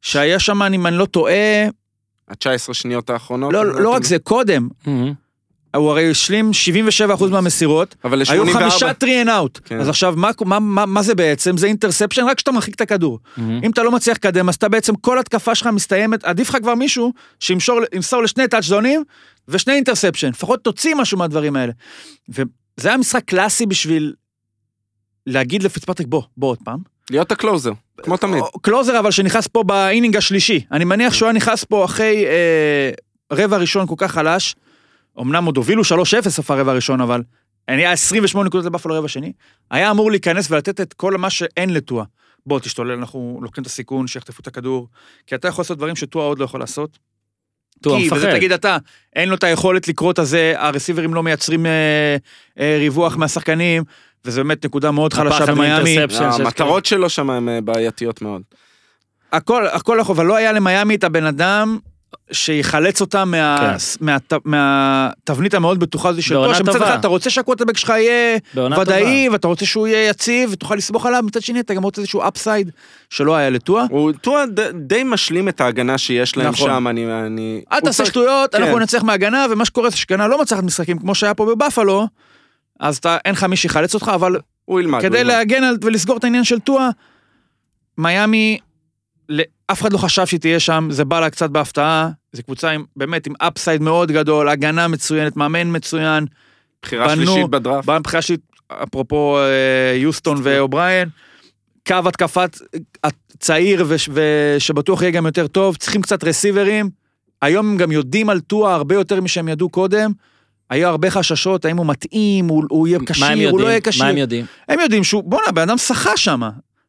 שהיה שם, אם אני לא טועה, ה-19 שניות האחרונות. לא, לא רק זה, קודם, מהמם. הוא הרי השלים 77% מהמסירות, אבל היו ל-84. חמישה 3 and out. כן. אז עכשיו, מה, מה, מה, מה זה בעצם? זה interception רק כשאתה מרחיק את הכדור. מהמם. אם אתה לא מצליח לקדם, אז אתה בעצם, כל התקפה שלך מסתיימת, עדיף לך כבר מישהו שימסור ימסור לשני טאצ'דונים ושני interception. לפחות תוציא משהו מהדברים האלה. וזה היה משחק קלאסי בשביל להגיד לפיצפטריק, בוא, בוא עוד פעם. להיות ה closer, כמו תמיד. closer אבל שנכנס פה ב inning השלישי. אני מניח שהוא היה נכנס פה אחרי אה, רבע ראשון כל כך חלש. אמנם עוד הובילו 3-0 סוף הרבע הראשון, אבל היה 28 נקודות לבפלו רבע שני. היה אמור להיכנס ולתת את כל מה שאין לטואה. בוא תשתולל, אנחנו לוקחים את הסיכון שיחטפו את הכדור, כי אתה יכול לעשות דברים שטואה עוד לא יכול לעשות. טואה כי, וזה מפחד. תגיד אתה, אין לו את היכולת לקרוא את הזה, הרסיברים לא מייצרים אה, אה, ריווח מהשחקנים, וזו באמת נקודה מאוד חלשה במיאמי. המטרות שלו שם הן אה, בעייתיות מאוד. הכל, הכל אבל לא היה למיאמי את הבן אדם שיחלץ אותה מה, כן. מה, מהתבנית המאוד בטוחה הזו של טועה, שמצד. אחד אתה רוצה שהקווטרבק שלך יהיה ודאי, ואתה רוצה שהוא יהיה יציב, ותוכל לסמוך עליו, מצד שני אתה גם רוצה איזשהו אפסייד שלא היה לטועה. הוא טועה די משלים את ההגנה שיש להם נכון. שם, אני... אני- אל תעשה שטויות, כן. אנחנו ננצח מהגנה, ומה שקורה זה שהגנה לא מצליחת משחקים כמו שהיה פה בבפלו, אז אתה, אין לך מי שיחלץ אותך, אבל הוא ילמד. הוא כדי. להגן על, ולסגור את העניין של טואה, מיאמי, אף אחד לא חשב שהיא תהיה שם, זה בא לה קצת בהפתעה, זו קבוצה עם, באמת עם upside מאוד גדול, הגנה מצוינת, מאמן מצוין, בחירה בנו- שלישית בדראפט. בבחירה שלי, אפרופו אה, יוסטון ואובריין, קו התקפת צעיר וש- ושבטוח יהיה גם יותר טוב, צריכים קצת רסיברים, היום הם גם יודעים על טואה הרבה יותר משהם ידעו קודם. היו הרבה חששות, האם הוא מתאים, הוא, הוא יהיה כשיר, הוא? לא יהיה כשיר. מה הם יודעים? הם יודעים שהוא, בואנה, בן אדם שחה שם.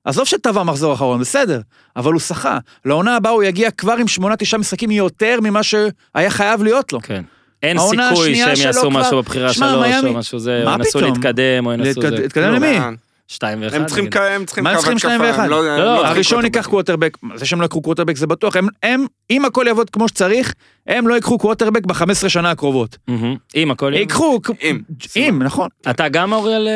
עזוב שטבע מחזור אחרון, בסדר, אבל הוא שחה. לעונה הבאה הוא יגיע כבר עם שמונה, תשעה משחקים יותר ממה שהיה חייב להיות לו. כן. אין סיכוי שהם שלו יעשו כבר- משהו בבחירה מיאמי- או משהו זה, מה או ינסו? להתקדם, או ינסו להתקד- זה. להתקדם לא, למי? לאן? שתיים ואחד. הם צריכים. ק- הם צריכים מה הם צריכים שניים התקפה, ואחד? הם לא- לא, לא הראשון. ייקח קווטרבק, זה שהם לא יקחו קווטרבק זה בטוח, הם, הם, אם הכל יעבוד כמו שצריך, הם לא ייקחו קווטרבק ב-15 שנה הקרובות. אם הכל... ייקחו, אם. אם, נכון. אתה גם אוריאל אה,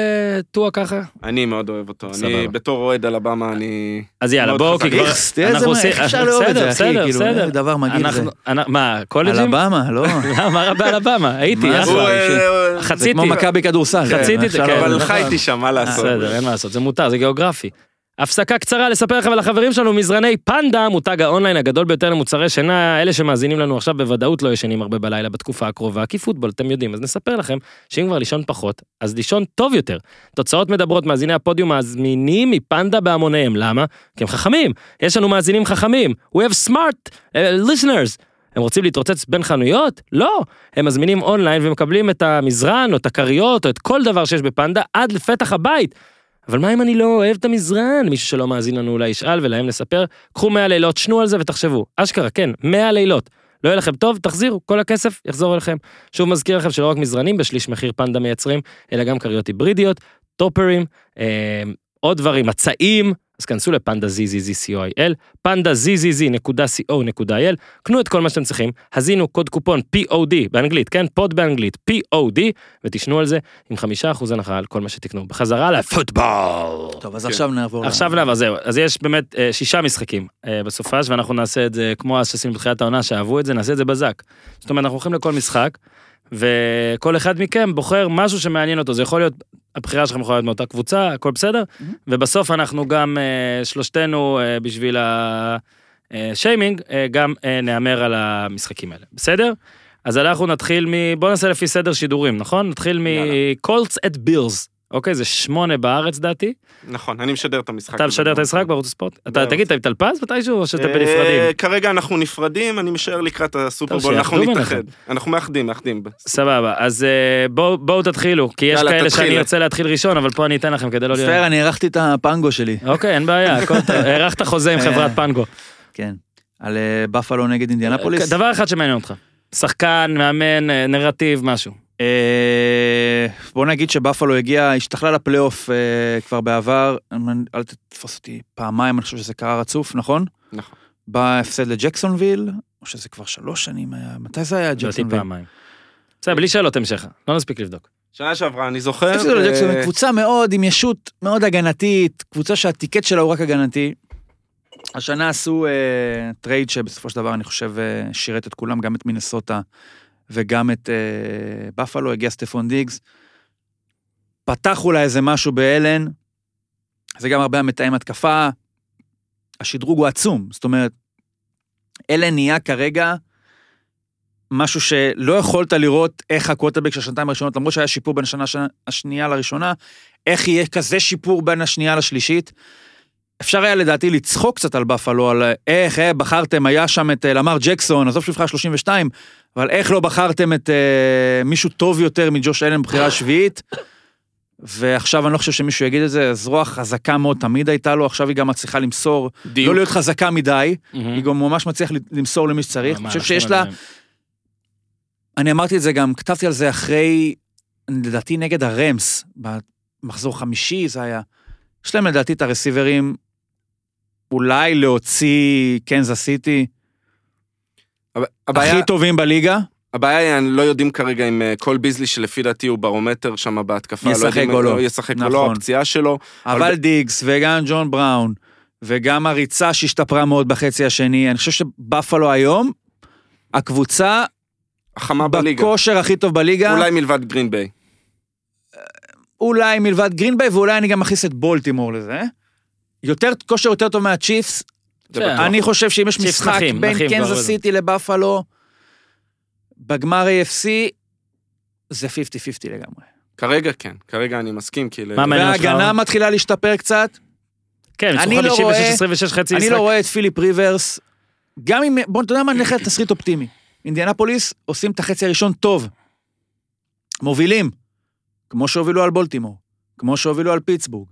טואה ככה? אני מאוד אוהב אותו. אני בתור אוהד אלבמה, אני... אז יאללה, בואו. כי כבר... איכס, תראה איזה אנחנו מה- עושים- איך אפשר לאהוב את זה, אחי, כאילו. זה דבר מגעיל זה. מה, קולג'ים? אלבמה, לא. מה רע באלבמה? הייתי, זה? אחלה. אה, זה חציתי. כמו מכבי כדורסל. חציתי, כן. לאהוב את אבל זה. חייתי שם, מה לעשות? בסדר, אין מה לעשות, זה מותר, זה גיאוגרפי. הפסקה קצרה לספר לכם על החברים שלנו, מזרני פנדה, המותג האונליין הגדול ביותר למוצרי שינה, אלה שמאזינים לנו עכשיו בוודאות לא ישנים הרבה בלילה בתקופה הקרובה, כי פוטבול, אתם יודעים, אז נספר לכם שאם כבר לישון פחות, אז לישון טוב יותר. תוצאות מדברות, מאזיני הפודיום מאזמינים מפנדה בהמוניהם, למה? כי הם חכמים, יש לנו מאזינים חכמים, we have smart uh, listeners. הם רוצים להתרוצץ בין חנויות? לא. הם מזמינים אונליין ומקבלים את המזרן או את הכריות או את כל דבר שיש בפנדה עד לפתח הבית. אבל מה אם אני לא אוהב את המזרן? מישהו שלא מאזין לנו אולי ישאל ולהם נספר. קחו 100 לילות, שנו על זה ותחשבו. אשכרה, כן, 100 לילות. לא יהיה לכם טוב, תחזירו, כל הכסף יחזור אליכם. שוב מזכיר לכם שלא רק מזרנים בשליש מחיר פנדה מייצרים, אלא גם כריות היברידיות, טופרים, אה, עוד דברים, מצעים, אז כנסו לפנדה ZZZCOIL, פנדה ZZZ.co.il, קנו את כל מה שאתם צריכים, הזינו קוד קופון POD באנגלית, כן? פוד באנגלית, POD, ותשנו על זה עם חמישה אחוז הנחה על כל מה שתקנו. בחזרה לפוטבול. טוב, אז כן. עכשיו נעבור. עכשיו נעבור, זהו, אז יש באמת אה, שישה משחקים אה, בסופש, ואנחנו נעשה את זה כמו אז שעשינו בתחילת העונה, שאהבו את זה, נעשה את זה בזק. זאת אומרת, אנחנו הולכים לכל משחק, וכל אחד מכם בוחר משהו שמעניין אותו, זה יכול להיות, הבחירה שלכם יכולה להיות מאותה קבוצה, הכל בסדר, ובסוף אנחנו גם, אה, שלושתנו, אה, בשביל השיימינג, אה, גם אה, נהמר על המשחקים האלה, בסדר? אז אנחנו נתחיל מ... בוא נעשה לפי סדר שידורים, נכון? נתחיל את בילס. אוקיי, זה שמונה בארץ דעתי. נכון, אני משדר את המשחק. אתה. משדר את המשחק בערוץ הספורט? אתה. תגיד, אתה עם טלפז מתישהו או שאתם אה, בנפרדים? כרגע אנחנו נפרדים, אני משער לקראת הסופרבול, אנחנו נתאחד. אנחנו מאחדים, מאחדים. סבבה, אז אה, בואו תתחילו, כי יש כאלה. שאני ארצה להתחיל ראשון, אבל פה אני אתן לכם כדי לא להיות... מצטער, אני הארכתי את הפנגו שלי. אוקיי, אין בעיה. הארכת חוזה עם חברת פנגו. כן. על אה, בפלו נגד אינדיאנפוליס. דבר אחד שמעניין אותך. שחקן, מאמן, אה, נרטיב, משהו. אה, בוא נגיד שבפלו הגיע, השתכלה לפלייאוף אה, כבר בעבר, אל תתפוס אותי פעמיים, אני חושב שזה קרה רצוף, נכון? נכון. בא הפסד לג'קסונוויל, או שזה כבר שלוש שנים היה, מתי זה היה לדעתי ג'קסונוויל? פעמיים. בסדר, בלי שאלות המשך, לא נספיק לבדוק. שנה שעברה, אני זוכר. הפסידו לג'קסונוויל, אה, קבוצה מאוד עם ישות מאוד הגנתית, קבוצה שה ticket שלה הוא רק הגנתי. השנה עשו אה, trade שבסופו של דבר אני חושב אה, שירת את כולם, גם את מינסוטה וגם את אה, בפלו, הגיע סטפון דיגס. פתח אולי איזה משהו באלן, זה גם הרבה המתאם התקפה. השדרוג הוא עצום, זאת אומרת, אלן נהיה כרגע משהו שלא יכולת לראות איך הקווטרבק של השנתיים הראשונות, למרות שהיה שיפור בין השנה השנייה לראשונה, איך יהיה כזה שיפור בין השנייה לשלישית. אפשר היה לדעתי לצחוק קצת על בפלו, על איך, אה, בחרתם, היה שם את אה, למר ג'קסון, עזוב שהוא נבחר 32, אבל איך לא בחרתם את אה, מישהו טוב יותר מג'וש אלן בבחירה השביעית. ועכשיו אני לא חושב שמישהו יגיד את זה, אז רוח חזקה מאוד תמיד הייתה לו, עכשיו היא גם מצליחה למסור, דיוק. לא להיות חזקה מדי, Mm-hmm. היא גם ממש מצליחה למסור למי שצריך. אני חושב שיש לה, מדהימים. אני אמרתי את זה גם, כתבתי על זה אחרי, לדעתי נגד הרמס, במחזור חמישי זה היה. יש להם לדעתי את הרסיברים, אולי להוציא קנזס סיטי, הבעיה- הכי טובים בליגה, הבעיה היא, אני לא יודעים כרגע אם אה, קול ביזלי, שלפי דעתי הוא ברומטר שם בהתקפה, ישחק לא יודעים או אם לא. הוא ישחק או לא, נכון. הפציעה שלו. אבל אבל- דיגס וגם ג'ון בראון, וגם הריצה שהשתפרה מאוד בחצי השני, אני חושב שבפלו היום, הקבוצה החמה בליגה. בכושר הכי טוב בליגה. אולי מלבד גרין ביי. אולי מלבד גרינביי, ואולי אני גם מכניס את בולטימור לזה. יותר, כושר יותר טוב מהצ'יפס. אני חושב שאם יש משחק נחים, בין. קנזס סיטי לבפלו, בגמר AFC, זה 50-50 לגמרי. כרגע כן, כרגע אני מסכים, כי... מה מעניין אותך? וההגנה מתחילה להשתפר קצת. כן, אני לא 56, רואה- 26 חצי אני. לא רואה את פיליפ ריברס, גם אם, בוא, אתה יודע מה, נלך לתסריט אופטימי. אינדיאנפוליס עושים את החצי הראשון טוב. מובילים, כמו שהובילו על בולטימור, כמו שהובילו על פיטסבורג.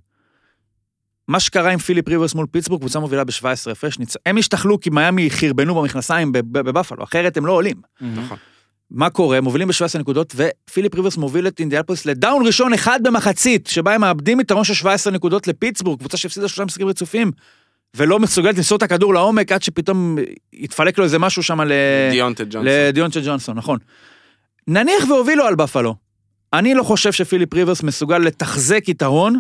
מה שקרה עם פיליפ ריברס מול פיטסבורג, קבוצה מובילה ב-17 הפרש, ניצ... הם השתחלו כי מיאמי חרבנו במכנסיים בב- בבפלו, אחרת הם לא עולים. נכון. מה קורה? מובילים ב-17 נקודות, ופיליפ ריברס מוביל את אינדיאנפוליס ל down ראשון אחד במחצית, שבה הם מאבדים יתרון של 17 נקודות לפיטסבורג, קבוצה שהפסידה שלושה משחקים רצופים, ולא מסוגלת למסור את הכדור לעומק עד שפתאום יתפלק לו איזה משהו שם ל... דיונטה ג'ונסון. נכון. נניח והובילו על בפלו. אני לא חושב שפיליפ ריברס מסוגל לתחזק יתרון,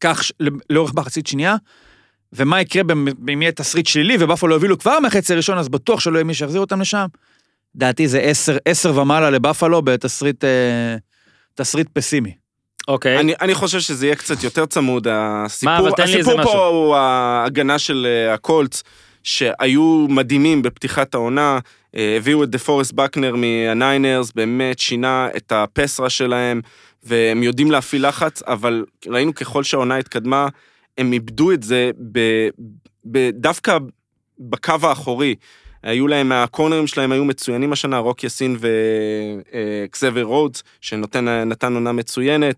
כך ש- לאורך מחצית שנייה, ומה יקרה אם יהיה תסריט שלילי ובפלו יובילו כבר מהחצי הראשון, אז בטוח שלא יהיה מי שיחזיר אותם לשם. דעתי זה עשר, עשר ומעלה לבפלו בתסריט אה, תסריט פסימי. אוקיי. אני, אני חושב שזה יהיה קצת יותר צמוד, הסיפור, מה, הסיפור משהו. פה הוא ההגנה של אה, הקולטס, שהיו מדהימים בפתיחת העונה, אה, הביאו את דה פורסט בקנר מהניינרס, באמת שינה את ה pass rush שלהם, והם יודעים להפעיל לחץ, אבל ראינו ככל שהעונה התקדמה, הם איבדו את זה ב, ב, דווקא בקו האחורי. היו להם, הקורנרים שלהם היו מצוינים השנה, רוק יאסין וקסבר רודס, שנתן עונה מצוינת,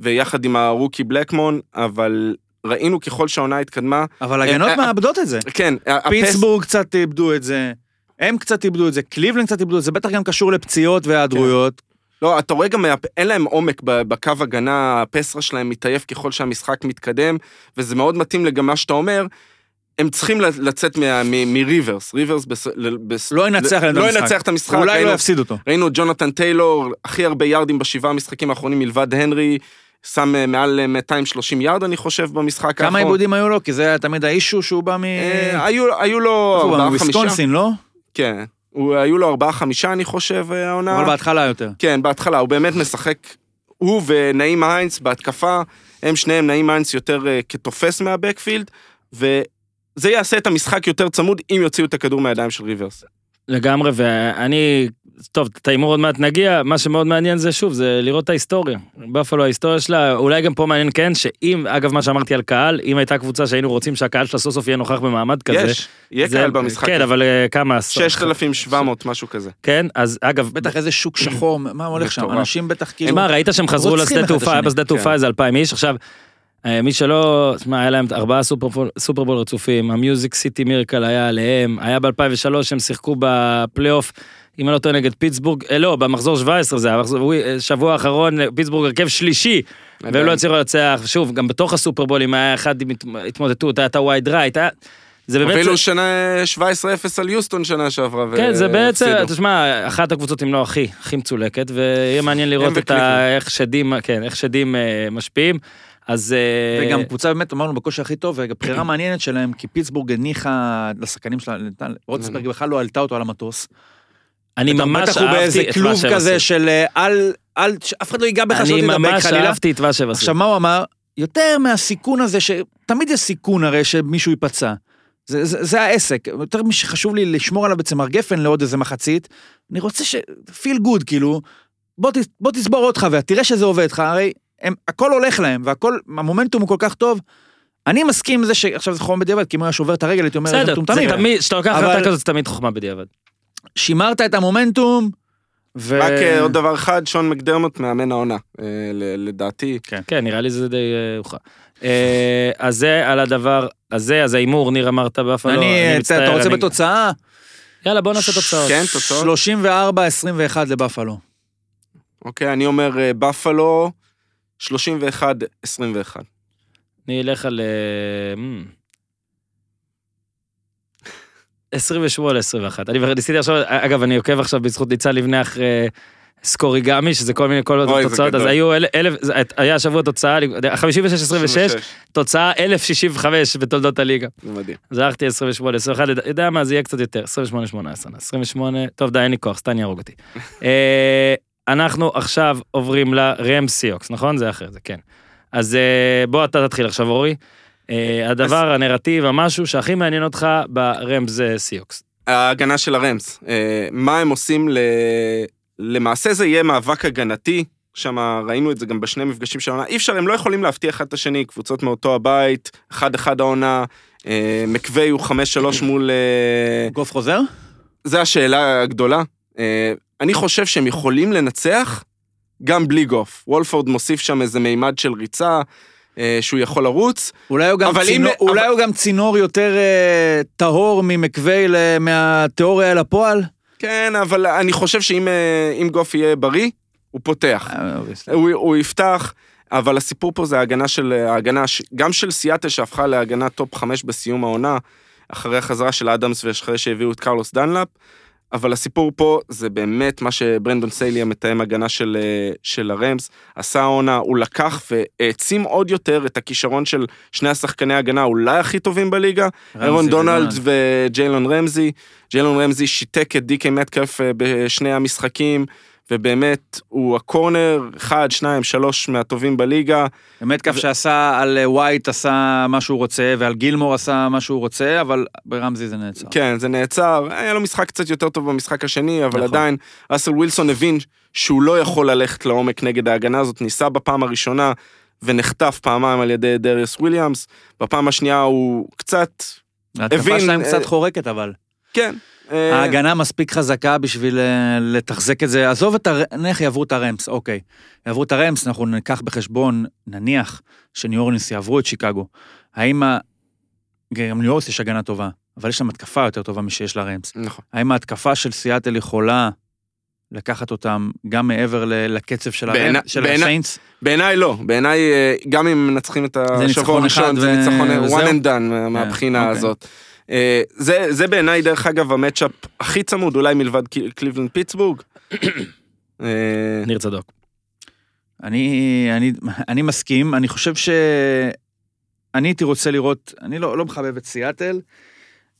ויחד עם ה rookie בלקמון, אבל ראינו ככל שהעונה התקדמה, אבל הגנות אה, מאבדות את זה. כן, הפס... פיטסבורג קצת איבדו את זה, הם קצת איבדו את זה, קליבלנד קצת איבדו את זה, בטח גם קשור לפציעות והיעדרויות. לא, אתה רואה גם, אין להם עומק בקו הגנה, ה pass rush שלהם מתעייף ככל שהמשחק מתקדם, וזה מאוד מתאים לגם מה שאתה אומר, הם צריכים לצאת מריברס, ריברס בס... לא ינצח לא. ינצח את המשחק, אולי ראינו- לא יפסיד אותו. ראינו את ג'ונתן טיילור, הכי הרבה יארדים בשבעה המשחקים האחרונים מלבד הנרי, שם אה, מעל אה, 230 יארד אני חושב במשחק כמה האחרון. איבודים היו לו? כי זה היה תמיד האישו שהוא בא מ... אה, היו, היו לו? ארבעה חמישה, מוויסקונסין, לא? כן, הוא, היו לו ארבעה חמישה אני חושב אה, העונה. אבל בהתחלה יותר. כן, בהתחלה, הוא באמת משחק, הוא ונעים היינס בהתקפה, הם שניהם, נעים היינס יותר אה, כתופס מהבקפילד, וזה יעשה את המשחק יותר צמוד אם יוציאו את הכדור מהידיים של ריברס. לגמרי, ואני, טוב, את ההימור עוד מעט נגיע, מה שמאוד מעניין זה שוב, זה לראות את ההיסטוריה. בפלו ההיסטוריה שלה, אולי גם פה מעניין כן, שאם, אגב מה שאמרתי על קהל, אם הייתה קבוצה שהיינו רוצים שהקהל שלה סוף סוף יהיה נוכח במעמד כזה. יש, יהיה זה- קהל במשחק. כן. אבל אה, כמה עשור. 6,700, משהו כזה. כן, אז אגב, בטח איזה שוק שחור, מה הולך שם? אנשים בטח כאילו... מה, ראית שהם חזרו לשדה תעופה, היה. בשדה תעופה כן. איזה אלפיים איש, עכשיו, מי שלא, תשמע, היה להם ארבעה סופרבול- סופרבול רצופים, המיוזיק סיטי מירקל היה עליהם, היה ב-2003 הם שיחקו בפלייאוף, אם אני לא טועה נגד פיטסבורג, אה, לא, במחזור 17 זה, המחזור- אה, שבוע האחרון, אה, פיטסבורג הרכב שלישי, והם לא הצליחו לנצח, שוב, גם בתוך הסופרבולים היה אחד עם הת- התמודדות, היה את ה wide right, היה... זה באמת... אפילו שנה 17-0 על יוסטון שנה שעברה. כן, זה בעצם. תשמע, אחת הקבוצות אם לא הכי, הכי מצולקת, ויהיה מעניין לראות את ה... איך שדים, כן, איך שדים אה, משפיעים. אז... אה, וגם קבוצה באמת, אמרנו, בכושר הכי טוב, וגם בחירה מעניינת שלהם, כי פיטסבורג הניחה לשחקנים שלה, רוטסברג בכלל לא עלתה אותו על המטוס. אני בטח- ממש בטח הוא באיזה אהבתי את מה כלוב שהם כזה עשו. של אה, אל, אל, שאף אחד לא ייגע בך, שלא אני תדבק ממש חלילה. אהבתי את מה שהם עשו. עכשיו, מה הוא אמר? יותר מהסיכון הזה, שתמיד יש סיכון הרי שמישהו ייפצע. זה, זה, זה העסק, יותר משחשוב לי לשמור עליו בצמר גפן לעוד איזה מחצית, אני רוצה ש... פיל גוד, כאילו, בוא, ת, בוא תסבור עוד חוויה, תראה שזה עובד לך, הרי הם, הכל הולך להם, והכל, המומנטום הוא כל כך טוב. אני מסכים עם זה שעכשיו זה חוכמה בדיעבד, כי אם הוא היה שובר את הרגל, הייתי אומר, בסדר, "איזה זה מטומטמים." תמיד, כשאתה לוקח אבל- החלטה כזאת, זה תמיד חוכמה בדיעבד. שימרת את המומנטום, ו... רק אה, עוד דבר אחד, שון מקדרמוט מאמן העונה, אה, ל- לדעתי. כן, נראה לי זה די אה, הוכרע. אז זה על הדבר הזה, אז ההימור, ניר אמרת באפלו, אני, מצטער, אתה רוצה אני- בתוצאה? יאללה, בוא נעשה תוצאות. כן, תוצאות. 34-21 לבפלו. אוקיי, אני אומר בפלו, 31-21. אני אלך על... אה, מ, 28 21. אני כבר ניסיתי עכשיו, אגב, אני עוקב עכשיו בזכות ניצן לבנה אחרי סקוריגמי, שזה כל מיני כל זה תוצאות, אז. היו אל- אלף, היה השבוע תוצאה, 56-26, תוצאה 1065 בתולדות הליגה. זה מדהים. אז הלכתי 28, 21, יודע- מה, זה יהיה קצת יותר, 28, 18, 28, טוב די, אין לי כוח, סטן יהרוג אותי. אנחנו עכשיו עוברים לרם סיוקס, נכון? זה אחרי זה, כן. אז אה, בוא אתה תתחיל עכשיו, אורי. אה, הדבר, הנרטיב, המשהו שהכי מעניין אותך ברם זה סיוקס. ההגנה של הרמס, אה, מה הם עושים ל... למעשה זה יהיה מאבק הגנתי, שם ראינו את זה גם בשני מפגשים של העונה, אי אפשר, הם לא יכולים להבטיח אחד את השני, קבוצות מאותו הבית, אחד אחד העונה, מקווי הוא חמש שלוש מול... גוף חוזר? זו השאלה הגדולה. אה, אני חושב שהם יכולים לנצח גם בלי גוף. וולפורד מוסיף שם איזה מימד של ריצה, אה, שהוא יכול לרוץ. אולי הוא גם, צינור, אם- אולי אבל- הוא גם צינור יותר אה, טהור ממקווי ל- מהתיאוריה אל הפועל. כן, אבל אני חושב שאם אה, גוף יהיה בריא, הוא פותח. אה. הוא, הוא יפתח, אבל הסיפור פה זה ההגנה של, ההגנה, גם של סיאטל שהפכה להגנה top 5 בסיום העונה, אחרי החזרה של אדמס ואחרי שהביאו את קרלוס דנלאפ, אבל הסיפור פה זה באמת מה שברנדון סיילי, המתאם הגנה של, אה, של הרמס, עשה העונה, הוא לקח והעצים עוד יותר את הכישרון של שני השחקני ההגנה אולי הכי טובים בליגה, אירון דונלד וג'יילון רמזי. ג'יילון רמזי שיתק את דיקי מטקף אה, בשני המשחקים, ובאמת הוא הקורנר, אחד, שניים, שלוש מהטובים בליגה. באמת כף שעשה על אה, ווייט עשה מה שהוא רוצה, ועל גילמור עשה מה שהוא רוצה, אבל ברמזי זה נעצר. כן, זה נעצר, היה לו משחק קצת יותר טוב במשחק השני, אבל נכון. עדיין, ראסל ווילסון הבין שהוא לא יכול ללכת לעומק נגד ההגנה הזאת, ניסה בפעם הראשונה ונחטף פעמיים על ידי דריוס וויליאמס, בפעם השנייה הוא קצת, ההתקפה הבין, שלהם אה, קצת חורקת אבל. כן. אה, ההגנה מספיק חזקה בשביל אה, לתחזק את זה. עזוב את הר... נניח יעברו את הרמס, אוקיי. יעברו את הרמס, אנחנו ניקח בחשבון, נניח, שניו אורלינס יעברו את שיקגו. האם ה... גם ניו אורלינס יש הגנה טובה, אבל יש שם התקפה יותר טובה משיש לרמס. נכון. האם ההתקפה של סיאטל יכולה לקחת אותם גם מעבר לקצב של, בעיני- הרמ... של בעיני- הסיינטס? בעיניי לא, בעיניי אה, גם אם מנצחים את השבוע הראשון, זה ו- ניצחון וזהו? one and done מה- מהבחינה אוקיי. הזאת. אה, זה זה בעיניי דרך אגב ה matchup הכי צמוד, אולי מלבד ק- קליבלנד פיטסבורג. אה, ניר צדוק. אני, אני, אני מסכים, אני חושב ש... אני הייתי רוצה לראות, אני לא, לא מחבב את סיאטל,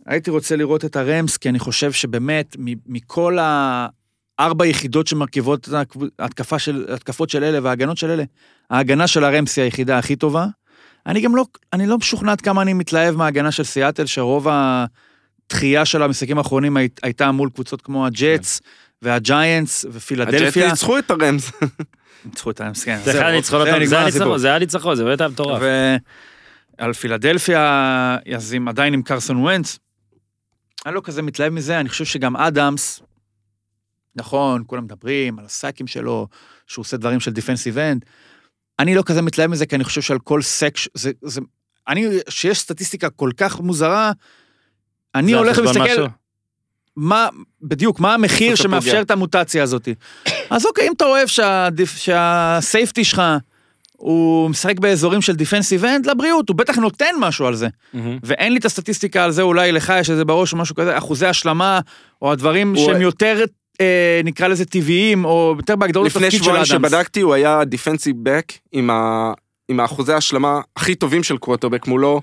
הייתי רוצה לראות את הרמס, כי אני חושב שבאמת, מ- מכל הארבע יחידות שמרכיבות את ההתקפ- ההתקפה של, ההתקפות של אלה וההגנות של אלה, ההגנה של הרמס היא היחידה הכי טובה. אני גם לא, אני לא משוכנע עד כמה אני מתלהב מההגנה של סיאטל, שרוב התחייה של המשחקים האחרונים הי- הייתה מול קבוצות כמו הג'טס והג'יינטס ופילדלפיה. הג'טס ניצחו את הרמס. ניצחו את הרמס, כן. זה זהו, אחד הניצחונות, זה היה ניצחון, זה באמת היה מטורף. ועל פילדלפיה, אז עם עדיין עם קרסון ונץ, אני לא כזה מתלהב מזה, אני חושב שגם אדמס, נכון, כולם מדברים על הסאקים שלו, שהוא עושה דברים של defensive end, אני לא כזה מתלהב מזה, כי אני חושב שעל כל סק, ש- זה, זה, אני, שיש סטטיסטיקה כל כך מוזרה, אני הולך ומסתכל? מה, בדיוק, מה המחיר שמאפשר? את המוטציה הזאת. אז אוקיי, אם אתה אוהב שה safety שלך, הוא משחק באזורים של defensive end, לבריאות, הוא בטח נותן משהו על זה. ואין לי את הסטטיסטיקה על זה, אולי לך יש איזה בראש או משהו כזה, אחוזי השלמה, או הדברים הוא- שהם יותר, אה, נקרא לזה טבעיים, או יותר בהגדרות לפני התפקיד של שבועיים אדמס. שבדקתי הוא היה defensive back עם ה- עם האחוזי ההשלמה הכי טובים של קווטרבק מולו.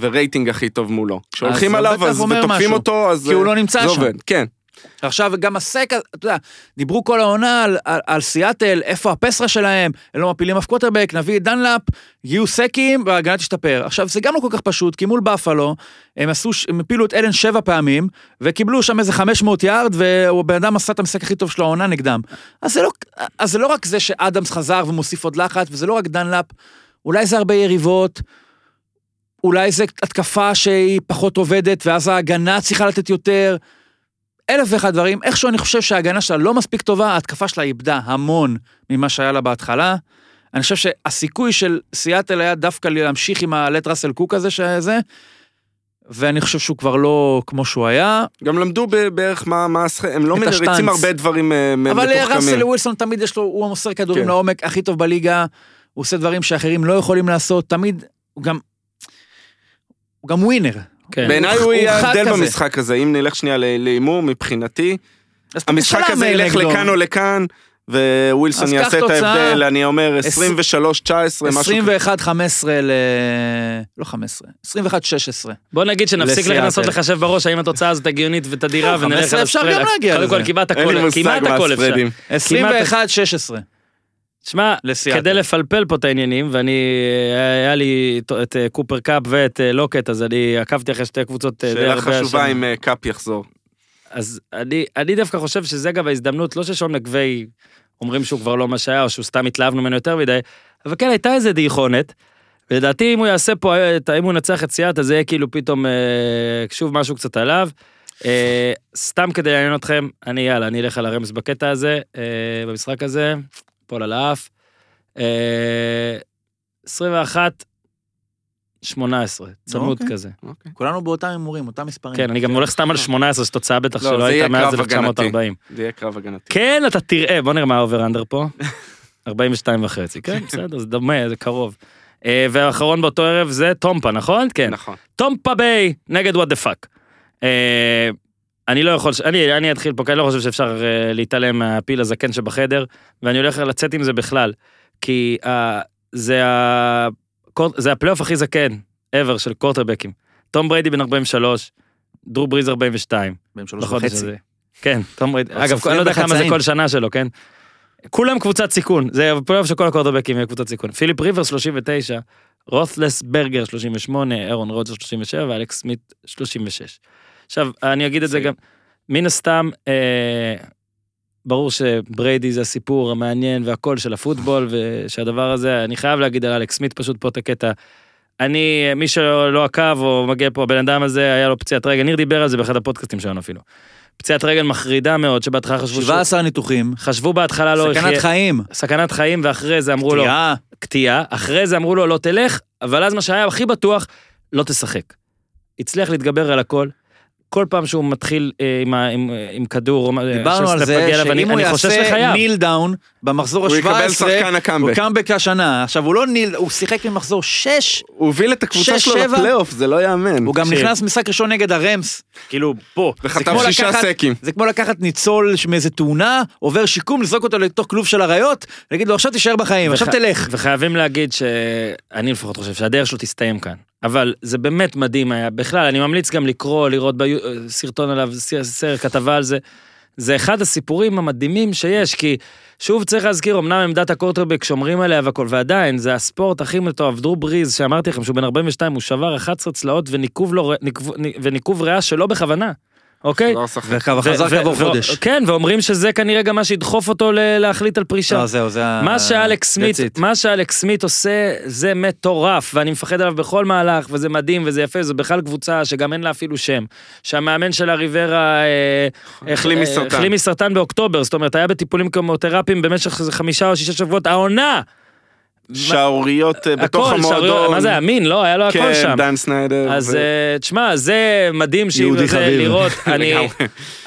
ורייטינג הכי טוב מולו. כשהולכים זה עליו אז ותוקפים משהו. אותו אז כי הוא אה, לא נמצא זה שם. עובד, כן. עכשיו, גם הסק, אתה יודע, דיברו כל העונה על, על, על סיאטל, איפה ה pass rush שלהם, הם לא מפילים אף קווטרבק, נביא את דנלאפ, יהיו סקים וההגנה תשתפר. עכשיו, זה גם לא כל כך פשוט, כי מול בפלו, הם עשו, הם הפילו את אלן שבע פעמים, וקיבלו שם איזה 500 יארד, והבן אדם עשה את המשחק הכי טוב של העונה נגדם. אז זה לא, אז זה לא רק זה שאדמס חזר ומוסיף עוד לחץ, וזה לא רק דנלאפ, אולי זה הרבה יריבות, אולי זה התקפה שהיא פחות עובדת, ואז ההגנה צריכה לתת יותר. אלף ואחד דברים, איכשהו אני חושב שההגנה שלה לא מספיק טובה, ההתקפה שלה איבדה המון ממה שהיה לה בהתחלה. אני חושב שהסיכוי של סיאטל היה דווקא להמשיך עם הלט ראסל קוק הזה, שזה, ואני חושב שהוא כבר לא כמו שהוא היה. גם למדו בערך מה, מה השח... הם לא מריצים. הרבה דברים אה, אבל מתוחכמים. ראסל ווילסון תמיד יש לו, הוא המוסר כדורים כן. לעומק הכי טוב בליגה, הוא עושה דברים שאחרים לא יכולים לעשות, תמיד, הוא גם, הוא גם ווינר. כן. בעיניי הוא- יהיה ההבדל כזה. במשחק הזה, אם נלך שנייה להימור מבחינתי, המשחק הזה ילך נגדו. לכאן או לכאן, ווילסון יעשה את. ההבדל, אני אומר עש- 23-19, משהו כזה. 21-15 ל... לא 15, 21-16. בוא נגיד שנפסיק. לנסות לחשב בראש האם התוצאה הזאת הגיונית ותדירה ונלך 15 על אפשר הספרד. גם להגיע קודם כל לזה. כמעט אין לי הכל, מושג כמעט הכל אפשר. הספרדים. 21-16. שמע. כדי לפלפל פה את העניינים, ואני, היה לי את אה, קופר קאפ ואת אה, לוקט, אז אני עקבתי אחרי שתי קבוצות אה, די שאלה הרבה חשובה השנה. אם קאפ יחזור. אז אני, אני דווקא חושב שזה אגב ההזדמנות, לא שון מקווי אומרים שהוא כבר לא מה שהיה, או שהוא סתם התלהבנו ממנו יותר מדי, אבל כן הייתה איזה דיכאונת. ולדעתי אם הוא יעשה פה, אם הוא ינצח את סיאט, אז זה יהיה כאילו פתאום, שוב משהו קצת עליו. סתם כדי לעניין אתכם, אני יאללה, אני אלך על הרמס בקטע הזה, במשחק הזה, פול על האף. אה, 21, 18, צמוד אוקיי. כזה. אוקיי. כולנו באותם הימורים, אותם מספרים. כן, אני גם הולך סתם על 18, זו תוצאה בטח לא, שלא הייתה מאז קרב הגנתי. 1940. זה יהיה קרב הגנתי. כן, אתה תראה, בוא נראה מה ה over under פה. 42 וחצי, כן, בסדר, זה דומה, זה קרוב. אה, והאחרון באותו ערב זה טמפה, נכון? כן. נכון. טמפה ביי נגד what the fuck. אני לא יכול, אני, אני אתחיל פה, כי אני לא חושב שאפשר אה, להתעלם מהפיל הזקן שבחדר, ואני הולך לצאת עם זה בכלל. כי אה, זה, ה, קור- זה הפלייאוף הכי זקן ever של קורטרבקים. תום בריידי בן 43, דרו בריז 42. בהם שלוש בחודש וחצי. הזה. כן, תום בריידי. עוד אגב, אני לא יודע כמה זה. כל שנה שלו, כן? כולם קבוצת סיכון, זה פלייאוף של כל הקורטרבקים יהיה קבוצת סיכון. פיליפ ריברס 39, רות'ליסברגר 38, ארון רוג'רס 37 ואלכס סמית 36. עכשיו, אני אגיד את זה גם, מן הסתם, אה, ברור שבריידי זה הסיפור המעניין והכל של הפוטבול, ושהדבר הזה, אני חייב להגיד על אלכס סמית פשוט פה את הקטע. אני, מי שלא עקב או מגיע פה, הבן אדם הזה, היה לו פציעת רגל, ניר דיבר על זה באחד הפודקאסטים שלנו אפילו. פציעת רגל מחרידה מאוד, שבהתחלה חשבו, שהוא- 17 ניתוחים, חשבו בהתחלה לא סכנת יחיה, חיים, סכנת חיים, ואחרי זה אמרו לו, פתיעה. קטיעה, אחרי זה אמרו לו לא תלך, אבל אז מה שהיה הכי בטוח, לא תשחק. הצליח להתגבר על הכל. כל פעם שהוא מתחיל אה, עם, ה- עם, אה, עם כדור, או מה- דיברנו על זה אני- שאם הוא אני יעשה. kneel down במחזור הוא יקבל ה-17, שחקן הוא ה comeback. comeback השנה. עכשיו הוא לא kneel, הוא שיחק ממחזור 6, הוא הוביל את הקבוצה שש, שלו. לפלייאוף, זה לא יאמן. הוא גם תקשיב. נכנס משחק ראשון נגד הרמס, כאילו פה. זה וחטף כמו שישה לקחת- סקים. זה כמו לקחת ניצול מאיזה תאונה, עובר שיקום, לזרוק אותו לתוך כלוב של אריות, להגיד לו עכשיו תישאר בחיים, עכשיו תלך. וחייבים להגיד שאני לפחות חושב שהדרך שלו תסתיים כאן. אבל זה באמת מדהים היה. בכלל, אני ממליץ גם לקרוא, לראות ביו- סרטון עליו, סרט, כתבה על זה. זה אחד הסיפורים המדהימים שיש, כי שוב צריך להזכיר, אמנם עמדת הקורטרבק שומרים עליה והכל, ועדיין, זה הספורט הכי מטורף. דרו בריז, שאמרתי לכם שהוא בן 42, הוא שבר 11 צלעות וניקוב, לו, ניקוב, וניקוב ריאה שלא בכוונה, אוקיי? לא שחק. וכבר חזר ו- כעבור חודש. כן, ואומרים שזה כנראה גם מה שידחוף אותו להחליט על פרישה. לא, זהו, זה ה... מה שאלכס סמית. מה שאלכס סמית עושה זה מטורף ואני מפחד עליו בכל מהלך וזה מדהים וזה יפה זה בכלל קבוצה שגם אין לה אפילו שם. שהמאמן של הריברה אה, החלים אה, מסרטן. החלים מסרטן באוקטובר זאת אומרת היה בטיפולים כימותרפיים במשך חמישה או שישה שבועות העונה. שערוריות אה, בתוך הכל, המועדון. מה זה היה מין לא היה לו הכל כן, שם. דן סניידר. אז ו- אה, תשמע זה מדהים שאם זה. לראות אני.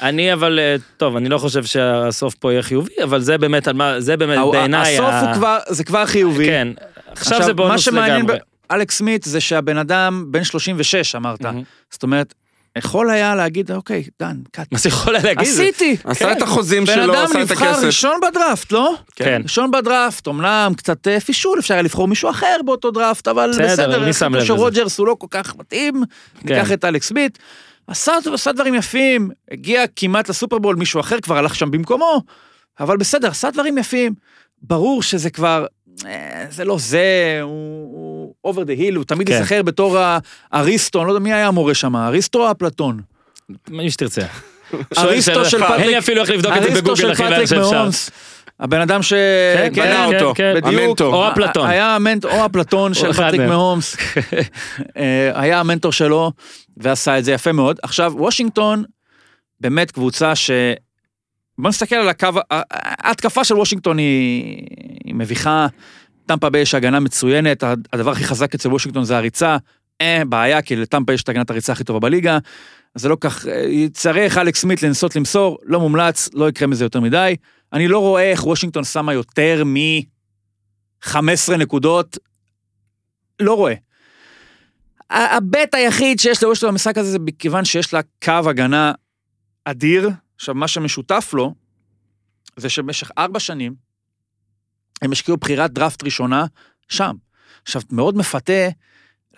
אני אבל אה, טוב אני לא חושב שהסוף פה יהיה חיובי אבל זה באמת זה באמת בעיניי. הסוף ה- הוא כבר, זה כבר חיובי. כן. עכשיו זה מה בונוס לגמרי. באלכס סמית זה שהבן אדם בן 36 אמרת. מהמם. זאת אומרת, יכול היה להגיד, אוקיי, דן, קאט. מה זה יכול היה להגיד? עשיתי. עשה כן. את החוזים בן שלו, אדם עשה את נבחר הכסף. ראשון בדראפט, לא? כן. ראשון בדראפט, אמנם קצת אה, פישול, אפשר היה לבחור מישהו אחר באותו דראפט, אבל בסדר, בסדר, מי שם לב לזה? שרוג'רס הוא לא כל כך מתאים, כן. ניקח את אלכס סמית. עשה, עשה דברים יפים, הגיע כמעט לסופרבול, מישהו אחר כבר הלך שם במקומו, אבל בסדר, עשה דברים יפים. ברור שזה כבר, אה, זה לא זה, הוא over the hill, הוא תמיד כן. ייזכר בתור האריסטו, אני לא יודע מי היה המורה שם, אריסטו או אפלטון? מי שתרצה. אריסטו של אין לי פטריק, אפילו איך לבדוק את זה אריסטו בגוגל של הכי פטריק שאפשר. הבן אדם ש... כן, כן, בנה כן, אותו. כן. בדיוק. או אפלטון. היה המנטור, או אפלטון של פטריק. מהומס. אה, היה המנטור שלו, ועשה את זה יפה מאוד. עכשיו, וושינגטון, באמת קבוצה ש... בוא נסתכל על הקו, ההתקפה של וושינגטון היא, היא מביכה. טמפה ביי יש הגנה מצוינת, הדבר הכי חזק אצל וושינגטון זה הריצה. אה, בעיה, כי לטמפה יש את הגנת הריצה הכי טובה בליגה. זה לא כך, אה, יצטרך אלכס סמית לנסות למסור, לא מומלץ, לא יקרה מזה יותר מדי. אני לא רואה איך וושינגטון שמה יותר מ-15 נקודות, לא רואה. הבט היחיד שיש לוושינגטון במשחק הזה זה מכיוון שיש לה קו הגנה אדיר. עכשיו, מה שמשותף לו, זה שבמשך ארבע שנים, הם השקיעו בחירת דראפט ראשונה שם. עכשיו, מאוד מפתה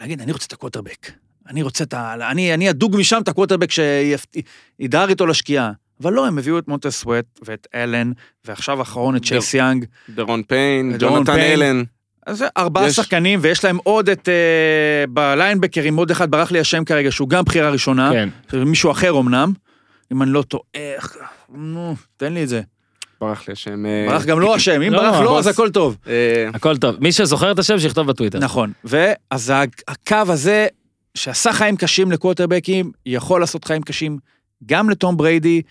להגיד, אני רוצה את הקווטרבק. אני רוצה את ה... אני, אני אדוג משם את הקווטרבק שידהר איתו לשקיעה. אבל לא, הם הביאו את מונטז סוואט ואת אלן, ועכשיו האחרון את צ'ייס יאנג. דרון פיין, ג'ונתן. אלן. אז זה ארבעה יש- שחקנים, ויש להם עוד את... אה, בליינבקרים, עוד אחד ברח לי השם כרגע, שהוא גם בחירה ראשונה. כן. מישהו אחר אמנם. אם אני לא טועה, איך... נו, תן לי את זה. ברח לי השם. אה, ברח גם לא השם, אם לא, ברח לא. אז הכל טוב. אה, הכל טוב. מי שזוכר את השם שיכתוב בטוויטר. נכון. ואז הקו הזה, שעשה חיים קשים לקווטרבקים, יכול לעשות חיים קשים גם לטום בריידי,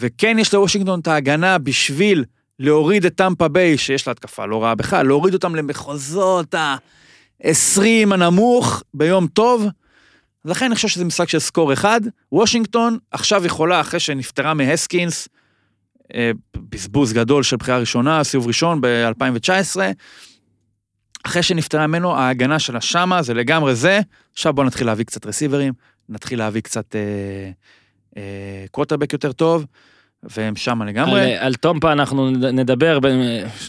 וכן יש לוושינגטון את ההגנה בשביל להוריד את טמפה ביי, שיש לה התקפה לא רעה בכלל, להוריד אותם למחוזות ה-20 הנמוך ביום טוב. לכן אני חושב שזה משחק של סקור אחד. וושינגטון עכשיו יכולה, אחרי שנפטרה מהסקינס, בזבוז גדול של בחירה ראשונה, סיבוב ראשון ב-2019, אחרי שנפטרה ממנו, ההגנה שלה שמה, זה לגמרי זה. עכשיו בואו נתחיל להביא קצת רסיברים, נתחיל להביא קצת אה, אה, קווטרבק יותר טוב, והם שמה לגמרי. על, על טומפה אנחנו נדבר,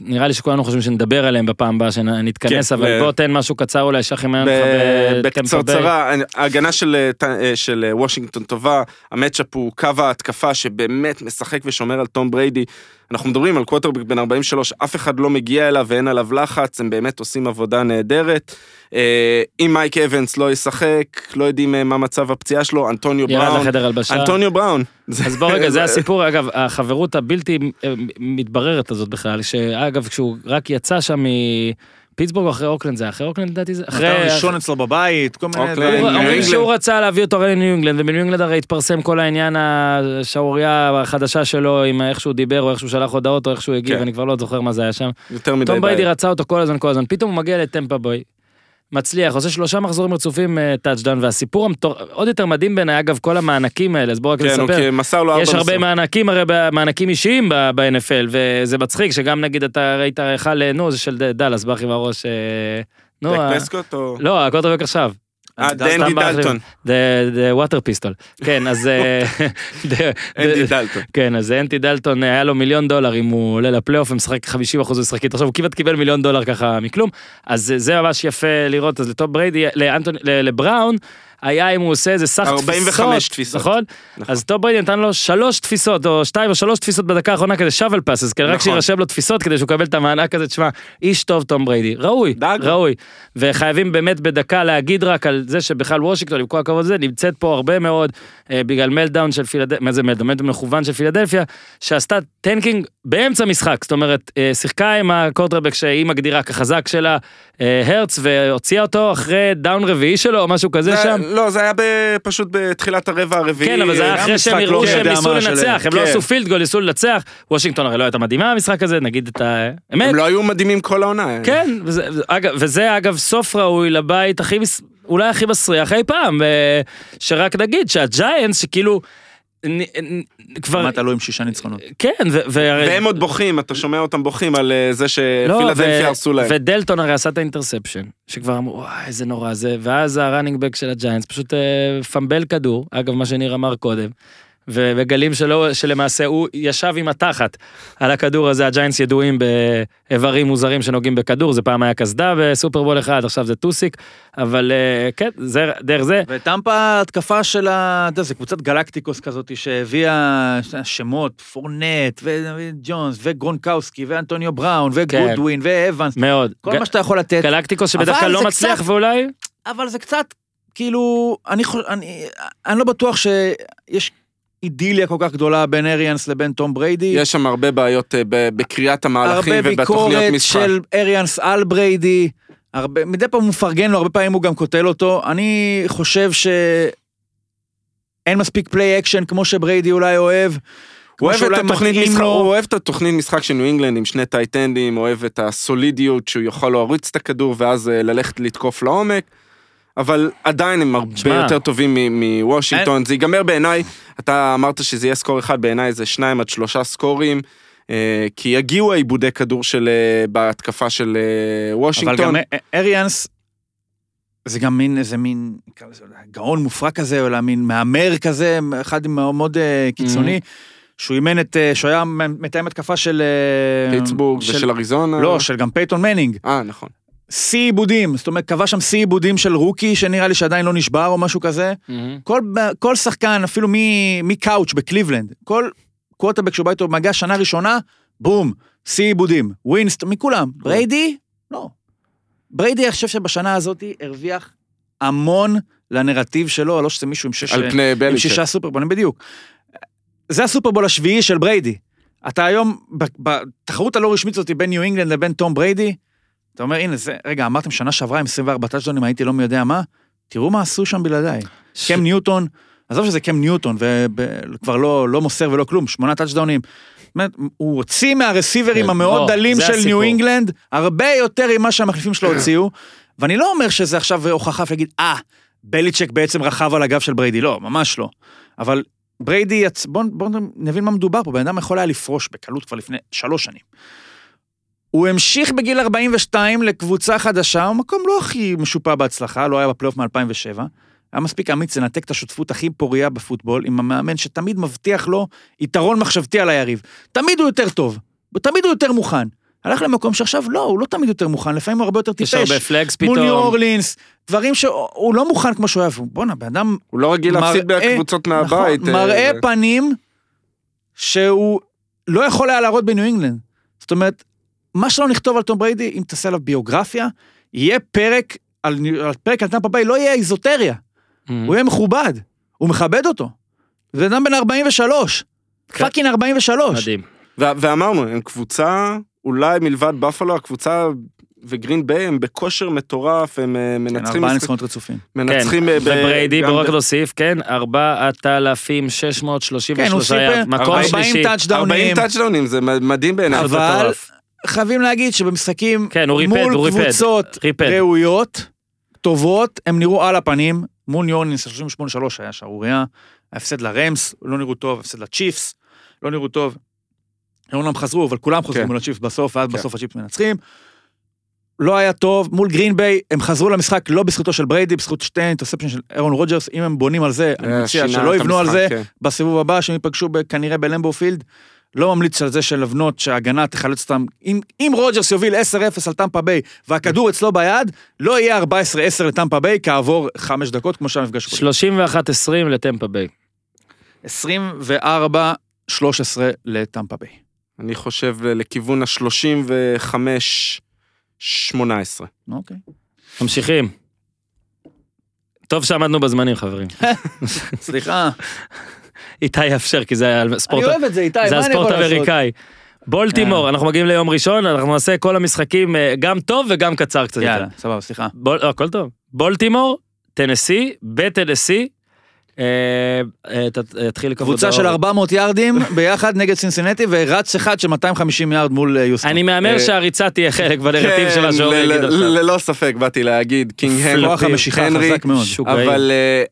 נראה לי שכולנו חושבים שנדבר עליהם בפעם הבאה שנתכנס, כן, אבל ו- בוא תן משהו קצר אולי שהכי מעניין ב- ביי. בקצרצרה, ההגנה של, אה, אה, של אה, וושינגטון טובה, ה matchup הוא קו ההתקפה שבאמת משחק ושומר על תום בריידי. אנחנו מדברים על קווטרבק בן 43, אף אחד לא מגיע אליו ואין עליו לחץ, הם באמת עושים עבודה נהדרת. אה, אם מייק אבנס לא ישחק, לא יודעים אה, מה מצב הפציעה שלו, אנטוניו ירד בראון. לחדר הלבשה. אנטוניו בראון. אז בוא רגע, זה הסיפור, אגב, החברות הבלתי אה, מתבררת הזאת בכלל, שאגב, כשהוא רק יצא שם מפיטסבורג או אחרי אוקלנד, זה אחרי אוקלנד לדעתי זה? אחרי... ראשון אצלו בבית, כל מיני... אומרים. שהוא רצה להביא אותו הרי לניו אינגלנד, ובניו אינגלנד הרי התפרסם כל העניין השערורייה החדשה שלו, עם איך שהוא דיבר, או איך שהוא שלח הודעות, או איך שהוא הגיב, כן. אני כבר לא זוכר מה זה היה שם. יותר מדי תום בריידי בעיה. רצה אותו כל הזמן, כל הזמן, פתאום הוא מגיע לטמפה בוי. מצליח, עושה שלושה מחזורים רצופים טאצ'דאון, והסיפור המטור... עוד יותר מדהים בעיניי, אגב, כל המענקים האלה, אז בואו רק כן, נספר. מסר לו ארבע יש הרבה מסירות. מענקים, הרי מענקים אישיים ב-NFL, וזה מצחיק שגם נגיד אתה ראית היכל, נו, זה של דאלאס, בא עם הראש, אה, נו, דק פרסקוט או... לא, הקוטרבק עכשיו. אה, אנדי דלטון. The the water pistol. כן, אז... אה, אנדי the- דלטון. כן, אז אנדי דלטון היה לו מיליון דולר אם הוא עולה לפלייאוף ומשחק 50 אחוז משחקית. עכשיו הוא כמעט קיבל מיליון דולר ככה מכלום. אז זה- ממש יפה לראות, אז לתום בריידי, לבראון, היה אם הוא עושה איזה סך 45 תפיסות. נכון? נכון. אז תום בריידי נתן לו שלוש תפיסות, או שתיים או שלוש תפיסות בדקה האחרונה כזה shovel pass, כדי רק נכון. שירשם לו תפיסות כדי שהוא יקבל את המענק הזה, תשמע, איש טוב תום בריידי, ראוי, דאג. ראוי. וחייבים באמת בדקה להגיד רק על זה שבכלל וושינגטון, עם כל הכבוד לזה, נמצאת פה הרבה מאוד, אה, בגלל meltdown של פילדלפיה, מה זה meltdown? meltdown מכוון של פילדלפיה, שעשתה tanking באמצע משחק, זאת אומרת, אה, שיחקה עם הקוורטרבק שהיא מגדירה כחזק שלה, אה, הרץ, והוציאה אותו אחרי דאון רביעי שלו, או משהו כזה זה- שם. לא, זה היה ב- פשוט בתחילת הרבע הרביעי. כן, אבל זה היה אחרי שהם לא הראו מי שהם ניסו לנצח, הם לא כן. עשו פילד גול, ניסו לנצח. וושינגטון הרי לא הייתה מדהימה במשחק הזה, נגיד את האמת. הם לא היו מדהימים כל העונה. כן, וזה, אגב, וזה אגב סוף ראוי לבית הכי, אולי הכי מסריח אי פעם, אה, שרק נגיד שהג'יינטס שכאילו, כבר, כמעט עלו עם שישה ניצחונות. כן, ו- ו- והם עוד בוכים, אתה שומע אותם בוכים על אה, זה לא, שפילדלפיה הרסו להם. ודלטון הרי עשה את ה interception, שכבר אמרו, וואי, איזה נורא זה, ואז ה running back של הג'יינטס פשוט אה, fumble כדור, אגב, מה שניר אמר קודם, ומגלים שלא, שלמעשה הוא ישב עם התחת על הכדור הזה, הג'יינטס ידועים באיברים מוזרים שנוגעים בכדור, זה פעם היה קסדה בסופרבול אחד, עכשיו זה טוסיק, אבל אה, כן, זה, דרך זה, וטמפה התקפה של ה... אתה יודע, זה קבוצת גלקטיקוס כזאת שהביאה שמות, פורנט, וג'ונס, וגרונקאוסקי, ואנטוניו בראון, וגודווין, ואבנס, מאוד. כל ג- מה שאתה יכול לתת. גלקטיקוס שבדרך כלל לא מצליח קצת- ואולי, אבל זה קצת, כאילו, אני, אני, אני לא בטוח שיש אידיליה כל כך גדולה בין אריאנס לבין תום בריידי. יש שם הרבה בעיות אה, בקריאת המהלכים הרבה ובתוכניות ביקורת משחק. של אריאנס על בריידי, הרבה, מדי פעם הוא מפרגן לו, הרבה פעמים הוא גם קוטל אותו. אני חושב שאין מספיק play action כמו שבריידי אולי אוהב. הוא אוהב, את התוכנית משחק, לו. הוא אוהב את התוכנית משחק של ניו אינגלנד עם שני טייטנדים, אוהב את הסולידיות שהוא יכול להוריץ את הכדור ואז אה, ללכת לתקוף לעומק. אבל עדיין הם הרבה שמע. יותר טובים מוושינגטון, זה ייגמר בעיניי, אתה אמרת שזה יהיה score אחד, בעיניי זה שניים עד שלושה סקורים, אה, כי יגיעו האיבודי כדור של, אה, בהתקפה של אה, אבל וושינגטון. גם אריאנס, זה גם מין, איזה מין, גאון מופרע כזה, או מין מהמר כזה, אחד מאוד מאוד קיצוני, שהוא אימן את, שהוא היה מתאם התקפה של... פיטסבורג של- ושל אריזונה. לא, של גם פייתון מנינג. אה, נכון. שיא איבודים, זאת אומרת, קבע שם שיא איבודים של rookie, שנראה לי שעדיין לא נשבר או משהו כזה. כל, כל שחקן, אפילו מקאוץ' בקליבלנד, כל קוורטרבק שהוא בא איתו במגע שנה ראשונה, בום, שיא איבודים, ווינסטון, מכולם. בריידי? לא. בריידי, אני חושב שבשנה הזאת הרוויח המון לנרטיב שלו, לא שזה מישהו עם שש... עם. שישה סופרבולים, בדיוק. זה הסופרבול השביעי של בריידי. אתה היום, בתחרות הלא רשמית הזאת בין ניו אינגלנד לבין תום בריידי, אתה אומר, הנה, זה, רגע, אמרתם שנה שעברה עם 24 טאצ'דאונים, הייתי לא מי יודע מה, תראו מה עשו שם בלעדיי. ש- קם ניוטון, עזוב שזה קם ניוטון, וכבר לא, לא מוסר ולא כלום, שמונה טאצ'דאונים. הוא הוציא מהרסיברים כן, המאוד בוא, דלים של. ניו אינגלנד, הרבה יותר ממה שהמחליפים שלו הוציאו, ואני לא אומר שזה עכשיו הוכחה להגיד, אה, בליצ'יק בעצם רכב על הגב של בריידי, לא, ממש לא. אבל בריידי, בואו בוא נבין מה מדובר פה, בן אדם יכול היה לפרוש בקלות כבר לפני שלוש שנים. הוא המשיך בגיל 42 לקבוצה חדשה, הוא מקום לא הכי משופע בהצלחה, לא היה בפלייאוף מ-2007. היה מספיק אמיץ לנתק את השותפות הכי פוריה בפוטבול עם המאמן שתמיד מבטיח לו יתרון מחשבתי על היריב. תמיד הוא יותר טוב, ותמיד הוא יותר מוכן. הלך למקום שעכשיו לא, הוא לא תמיד יותר מוכן, לפעמים הוא הרבה יותר יש טיפש. הרבה פלגס מול ניו פתאום. אורלינס, דברים שהוא לא מוכן כמו שהוא היה. בואנה, בן אדם הוא לא רגיל להפסיד בקבוצות מהבית. נכון, אה, מראה פנים שהוא לא יכול היה להראות בניו אינגלנד. זאת אומרת, מה שלא נכתוב על תום בריידי, אם תעשה עליו ביוגרפיה, יהיה פרק על, על פרק על טמפה ביי, לא יהיה איזוטריה, Mm. הוא יהיה מכובד, הוא מכבד אותו. זה אדם בן 43, כן. fucking 43. מדהים. ו- ואמרנו, הם קבוצה, אולי מלבד בפלו, הקבוצה וגרין ביי הם בכושר מטורף, הם אה, כן, מנצחים, ארבעה ניצחונות רצופים. מנצחים כן, אה, ב- ובריידי, גם בוא רק להוסיף, כן, 4,633 כן, הוא סיפר, יארד, מקום 40 שלישי. 40 טאצ'דאונים, טאצ'דאונים, זה מדהים בעיניי. אבל מטורף. חייבים להגיד שבמשחקים כן, הוא ריפד, מול הוא ריפד. קבוצות ריפד. ראויות, טובות, הם נראו על הפנים. מול אורלינס 38-3 היה שערורייה, ההפסד לרמס, לא נראו טוב, הפסד לצ'יפס, לא נראו טוב. הם אומנם חזרו, אבל כולם חוזרים כן. מול הצ'יפס בסוף, ואז כן. בסוף הצ'יפס מנצחים. לא היה טוב, מול גרין ביי, הם חזרו למשחק לא בזכותו של בריידי, בזכות שתי interception של ארון רוג'רס, אם הם בונים על זה, אני אה, מציע שלא יבנו על זה כן. בסיבוב הבא, שהם ייפגשו כנראה בלמבו פילד. לא ממליץ על זה של לבנות שההגנה תחלץ אותם. אם, אם רוג'רס יוביל 10-0 על טמפה ביי והכדור אצלו ביד, לא יהיה 14-10 לטמפה ביי כעבור 5 דקות כמו שהמפגש קודם. 31-20 לטמפה ביי. 24-13 לטמפה ביי. אני חושב לכיוון ה-35-18. אוקיי. ממשיכים. טוב שעמדנו בזמנים, חברים. סליחה. איתי יאפשר, כי זה היה ספורט... אני אוהב את זה, איתי, זה מה אני הספורט יכול לעשות? האמריקאי. בולטימור, אנחנו מגיעים ליום ראשון, אנחנו נעשה כל המשחקים אה, גם טוב וגם קצר קצת. יאללה, סבבה, סליחה. לא, הכל טוב. בולטימור, טנסי, בטנסי, אה, אה, תתחיל לקרוא קבוצה של 400 יארדים ביחד נגד סינסינטי ורץ אחד של 250 יארד מול אה, יוסטון. אני מהמר אה, שהריצה תהיה חלק בנרטיב של השעור ל- יגיד ל- עכשיו. ללא ספק, באתי להגיד, קינג הנרי. שוגעים. אבל אה,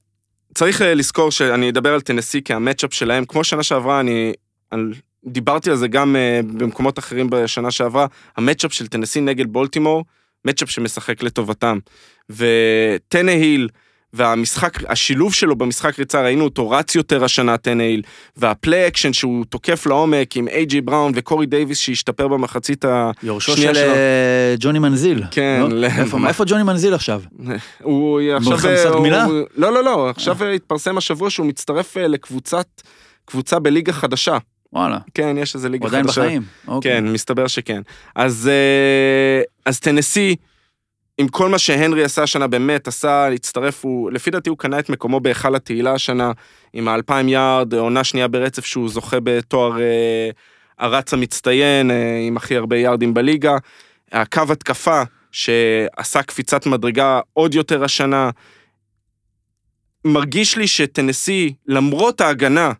צריך אה, לזכור שאני אדבר על טנסי כהמצ'אפ שלהם, כמו שנה שעברה, אני על- דיברתי על זה גם אה, במקומות אחרים בשנה שעברה, המצ'אפ של טנסי נגד בולטימור, matchup שמשחק לטובתם. וטנהיל, והמשחק, השילוב שלו במשחק ריצה, ראינו אותו רץ יותר השנה, טנהיל, וה play action שהוא תוקף לעומק עם איי.ג'י בראון וקורי דייוויס שהשתפר במחצית ה... יורשו שנייה של שלו. אה, ג'וני מנזיל. כן, לא? ל- איפה- ג'וני מנזיל עכשיו? הוא עכשיו... בחמסת הוא- גמילה? הוא- לא, לא, לא, עכשיו אה, התפרסם השבוע שהוא מצטרף אה, לקבוצת, קבוצה בליגה חדשה. וואלה, כן, יש איזה ליגה עדיין חדשה. בחיים. אוקיי. כן, מסתבר שכן. אז, אה, אז טנסי, עם כל מה שהנרי עשה השנה, באמת עשה, הצטרף, הוא, לפי דעתי הוא קנה את מקומו בהיכל התהילה השנה, עם האלפיים יארד, עונה שנייה ברצף שהוא זוכה בתואר אה, הרץ המצטיין, אה, עם הכי הרבה יארדים בליגה. הקו התקפה, שעשה קפיצת מדרגה עוד יותר השנה. מרגיש לי שטנסי, למרות ההגנה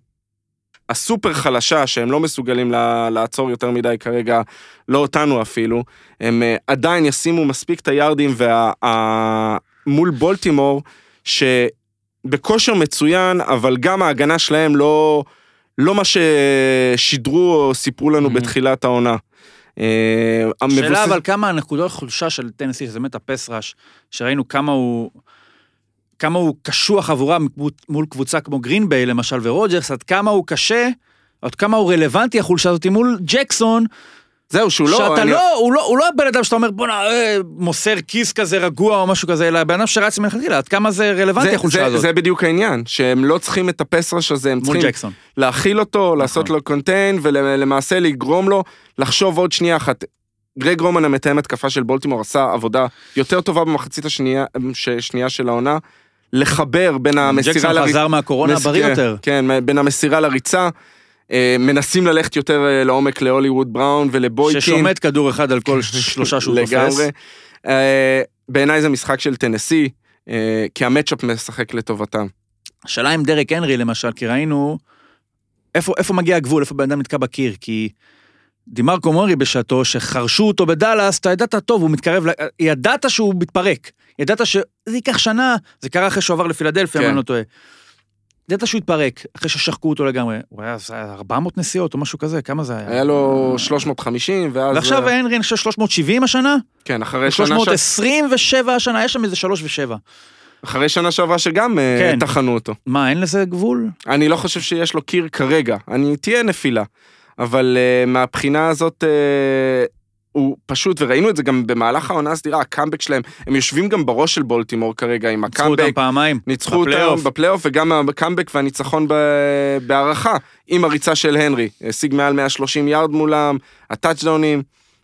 הסופר חלשה, שהם לא מסוגלים לעצור יותר מדי כרגע, לא אותנו אפילו, הם אה, עדיין ישימו מספיק את היארדים וה, מול בולטימור, שבכושר מצוין, אבל גם ההגנה שלהם לא, לא מה ששידרו או סיפרו לנו Mhm. בתחילת העונה. אה, שאלה המבוסס- אבל כמה הנקודות חולשה של טנסי, שזה באמת הפס ראש, שראינו כמה הוא... כמה הוא קשוח עבורם מול קבוצה כמו גרין ביי למשל ורוג'רס, עד כמה הוא קשה, עד כמה הוא רלוונטי החולשה הזאת מול ג'קסון, זהו, שהוא לא... שאתה אני- לא, הוא לא, הוא לא הבן אדם שאתה אומר בואנה, אה, מוסר כיס כזה רגוע או משהו כזה, אלא הבן אדם שרץ מלכתחילה, עד כמה זה רלוונטי החולשה זה, הזאת. זה בדיוק העניין, שהם לא צריכים את ה pass rush הזה, הם צריכים ג'קסון. להכיל אותו, לעשות לו contain, ולמעשה לגרום לו לחשוב עוד שנייה אחת. גרג רומן המתאם התקפה של בולטימור עשה עבודה יותר טובה במחצית השנייה ש- של העונה, לחבר בין המסירה ג'קסון לריצה. חזר מהקורונה מס- בריא כן, יותר. כן, בין המסירה לריצה. אה, מנסים ללכת יותר אה, לעומק להוליווד בראון ולבויקין. ששומט כדור אחד על כל שלושה שהוא תופס. לגמרי. אה, בעיניי זה משחק של טנסי, כי המצ'אפ משחק לטובתם. השאלה עם דרק הנרי למשל, כי ראינו איפה, איפה מגיע הגבול, איפה בן אדם נתקע בקיר, כי דימרקו מורי בשעתו, שחרשו אותו בדאלאס, אתה ידעת טוב, הוא מתקרב, ידעת שהוא מתפרק, ידעת שזה ייקח שנה, זה קרה אחרי שהוא עבר לפילדלפיה, אם כן. אני לא טועה. ידעת שהוא התפרק, אחרי ששחקו אותו לגמרי. הוא היה זה היה 400 נסיעות או משהו כזה, כמה זה היה? היה לו 350, ואז... ועכשיו הנרי, אני חושב 370 השנה? כן, אחרי שנה, ש... 327 השנה, יש שם איזה 3 ו-7. אחרי שנה שעברה שגם אה, כן. טחנו אותו. מה, אין לזה גבול? אני לא חושב שיש לו קיר כרגע, אני תהיה נפילה. אבל uh, מהבחינה הזאת, uh, הוא פשוט, וראינו את זה גם במהלך העונה הסדירה, הקאמבק שלהם, הם יושבים גם בראש של בולטימור כרגע עם ניצחו אותם הקאמבק, פעמיים. ניצחו אותם בפלייאוף. וגם הקאמבק והניצחון בהערכה, עם הריצה של הנרי, השיג מעל 130 יארד מולם, הטאצ'דאונים.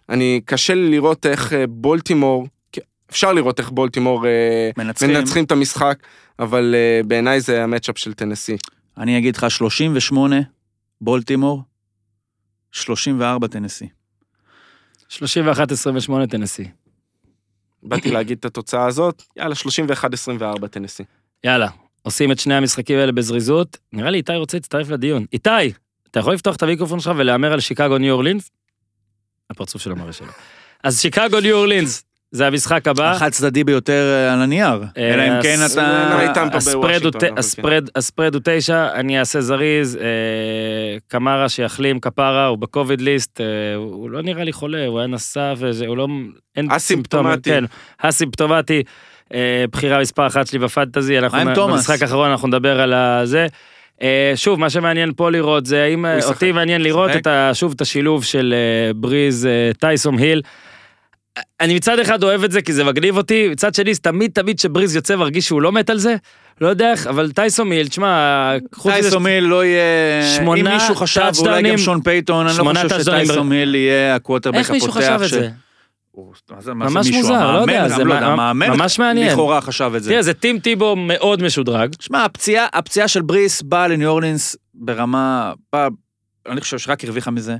אני, קשה לי לראות איך אה, בולטימור, אפשר לראות איך בולטימור אה, מנצחים. מנצחים את המשחק, אבל אה, בעיניי זה המצ'אפ של טנסי. אני אגיד לך 38, בולטימור, 34 טנסי. 31-28 טנסי. באתי להגיד את התוצאה הזאת, יאללה, 31-24 טנסי. יאללה, עושים את שני המשחקים האלה בזריזות. נראה לי איתי רוצה להצטרף לדיון. איתי, אתה יכול לפתוח את המיקרופון שלך ולהמר על שיקגו ניו אורלינס? הפרצוף שלו מראה שלו. אז שיקגו ניו אורלינס, זה המשחק הבא. החד צדדי ביותר אה, על הנייר. אה, אלא אם כן אתה... הספרד הוא כן. הספרד- הוא תשע, אני אעשה זריז, אה, קמרה שיחלים כפרה, הוא בקוביד ליסט, הוא לא נראה לי חולה, הוא היה נשא וזה, הוא לא... אסימפטומטי. כן, אסימפטומטי, בחירה מספר אחת שלי בפנטזי, אנחנו מה עם נ- תומאס? במשחק האחרון אנחנו נדבר על. אה, שוב, מה שמעניין פה לראות זה האם. אותי מעניין לראות. את ה- שוב את השילוב של בריז טייסום היל. אני מצד אחד אוהב את זה כי זה מגניב אותי, מצד שני תמיד תמיד שבריז יוצא מרגיש שהוא לא מת על זה, לא יודע איך, אבל טייסום היל, תשמע, טייסום היל לא יהיה... אם מישהו חשב, אולי גם שון פייטון, אני לא חושב שטייסום היל יהיה הקווטרבק איך הפותח. מישהו חשב את זה? ממש? מוזר, לא יודע, זה לא ממש מעניין. לכאורה חשב את זה. תראה, זה טים טיבו מאוד משודרג. שמע, הפציעה, של בריס באה לניו אורלינס ברמה, אני חושב שרק הרוויחה מזה.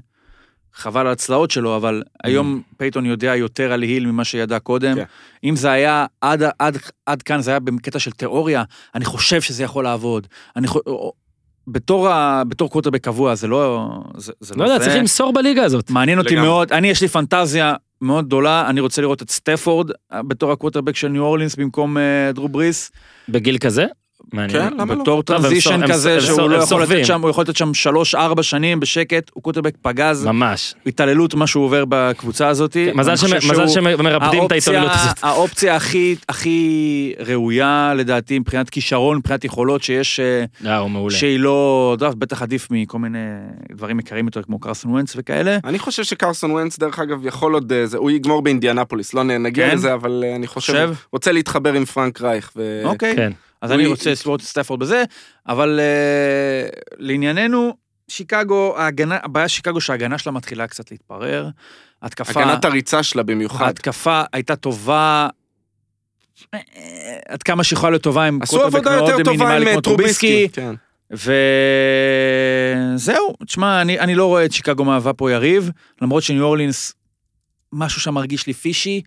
חבל על הצלעות שלו, אבל היום פייטון יודע יותר על היל ממה שידע קודם. כן. אם זה היה, עד, עד, עד כאן זה היה בקטע של תיאוריה, אני חושב שזה יכול לעבוד. אני חו... בתור, ה... בתור קווטרבק קבוע, זה לא... זה, זה לא יודע, זה. צריך למסור בליגה הזאת. מעניין אותי לגמרי. מאוד, אני יש לי פנטזיה מאוד גדולה, אני רוצה לראות את סטפורד אה, בתור הקווטרבק של ניו אורלינס במקום אה, דרו בריס. בגיל כזה? מעניין. כן, למה לא? בתור transition כזה, שהוא הם לא יכול. לתת שם, הוא יכול לתת שם שלוש-ארבע שנים בשקט, הוא קוטרבק פגז, ממש. התעללות מה שהוא עובר בקבוצה הזאת. מזל שמ- מזל שמרפדים את ההתעללות הזאת. האופציה הכי, הכי ראויה לדעתי מבחינת כישרון, מבחינת יכולות שיש, אה, אה, הוא מעולה. שהיא לא, אתה יודע, בטח עדיף מכל מיני דברים יקרים יותר כמו קרסון ונץ וכאלה. אני חושב שקרסון ונץ, דרך אגב, יכול עוד... אה, זה, הוא יגמור באינדיאנפוליס, לא נגיע כן? לזה, אבל אה, אני חושב... חושב? רוצה להתחבר עם פרנק רייך. ו... אוקיי. אז אני רוצה לספור את סטפורד בזה, אבל uh, לענייננו, שיקגו, ההגנה, הבעיה שיקגו שההגנה שלה מתחילה קצת להתפרר. התקפה, הגנת הריצה שלה במיוחד. ההתקפה הייתה טובה, אה, עד כמה שיכולה להיות טובה עם עבודה מאוד מינימלי עם אה, כמו טרוביסקי. כן. וזהו, תשמע, אני, אני לא רואה את שיקגו מהווה פה יריב, למרות שניו אורלינס, משהו שם מרגיש לי פישי,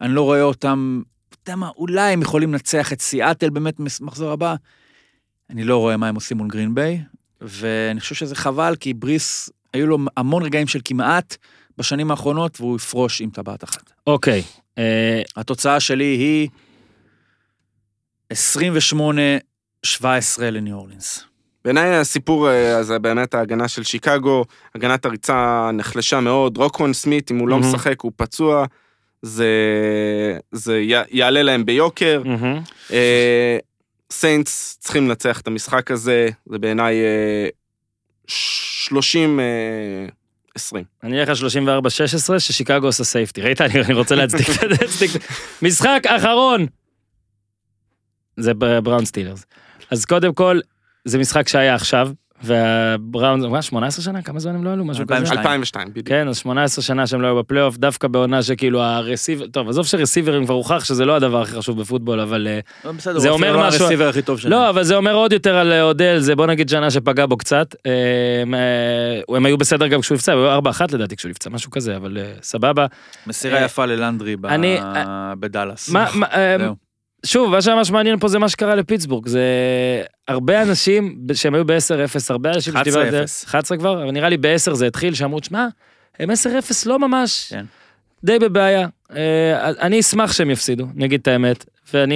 אני לא רואה אותם, יודע מה, אולי הם יכולים לנצח את סיאטל באמת מס- מחזור הבא. אני לא רואה מה הם עושים מול גרין ביי, ואני חושב שזה חבל, כי בריס, היו לו המון רגעים של כמעט בשנים האחרונות, והוא יפרוש עם טבעת אחת. אוקיי. אה, התוצאה שלי היא 28-17 לניו אורלינס. בעיניי הסיפור אה, זה באמת ההגנה של שיקגו, הגנת הריצה נחלשה מאוד, רוקוון סמית, אם הוא לא. משחק, הוא פצוע, זה, זה י, יעלה להם ביוקר. מהמם. אה, סיינטס צריכים לנצח את המשחק הזה, זה בעיניי אה, 30... אה, 20. אני אלך על 34-16 ששיקגו עושה safety. ראית? אני רוצה להצדיק את זה. משחק אחרון. זה בראונס סטילרס. אז קודם כל, זה משחק שהיה עכשיו, והבראונס, מה, 18 שנה? כמה זמן הם לא עלו? משהו כזה? 2002. 2002, בדיוק. כן, אז 18 שנה שהם לא היו בפלייאוף, דווקא בעונה שכאילו ה receiver, טוב, עזוב שרסיברים כבר הוכח שזה לא הדבר הכי חשוב בפוטבול, אבל... אה, בסדר, זה אומר לא משהו- ה receiver הכי טוב שלהם. לא, אבל זה אומר עוד יותר על אה, אודל, זה בוא נגיד שנה שפגע בו קצת. אה, הם, הם היו בסדר גם כשהוא נפצע, הם היו 4-1 לדעתי כשהוא נפצע, משהו כזה, אבל סבבה. מסירה יפה ללנדרי ב- אני- בדאלאס. מה, מה. שוב, מה שממש מעניין פה זה מה שקרה לפיטסבורג. זה הרבה אנשים שהם היו ב-10-0, הרבה אנשים 11-0. שדיברתי על זה- 11 כבר, אבל נראה לי ב-10 זה התחיל, שאמרו, שמע, הם 10-0 לא ממש, כן. די בבעיה. אה, אני אשמח שהם יפסידו, אני אגיד את האמת, ואני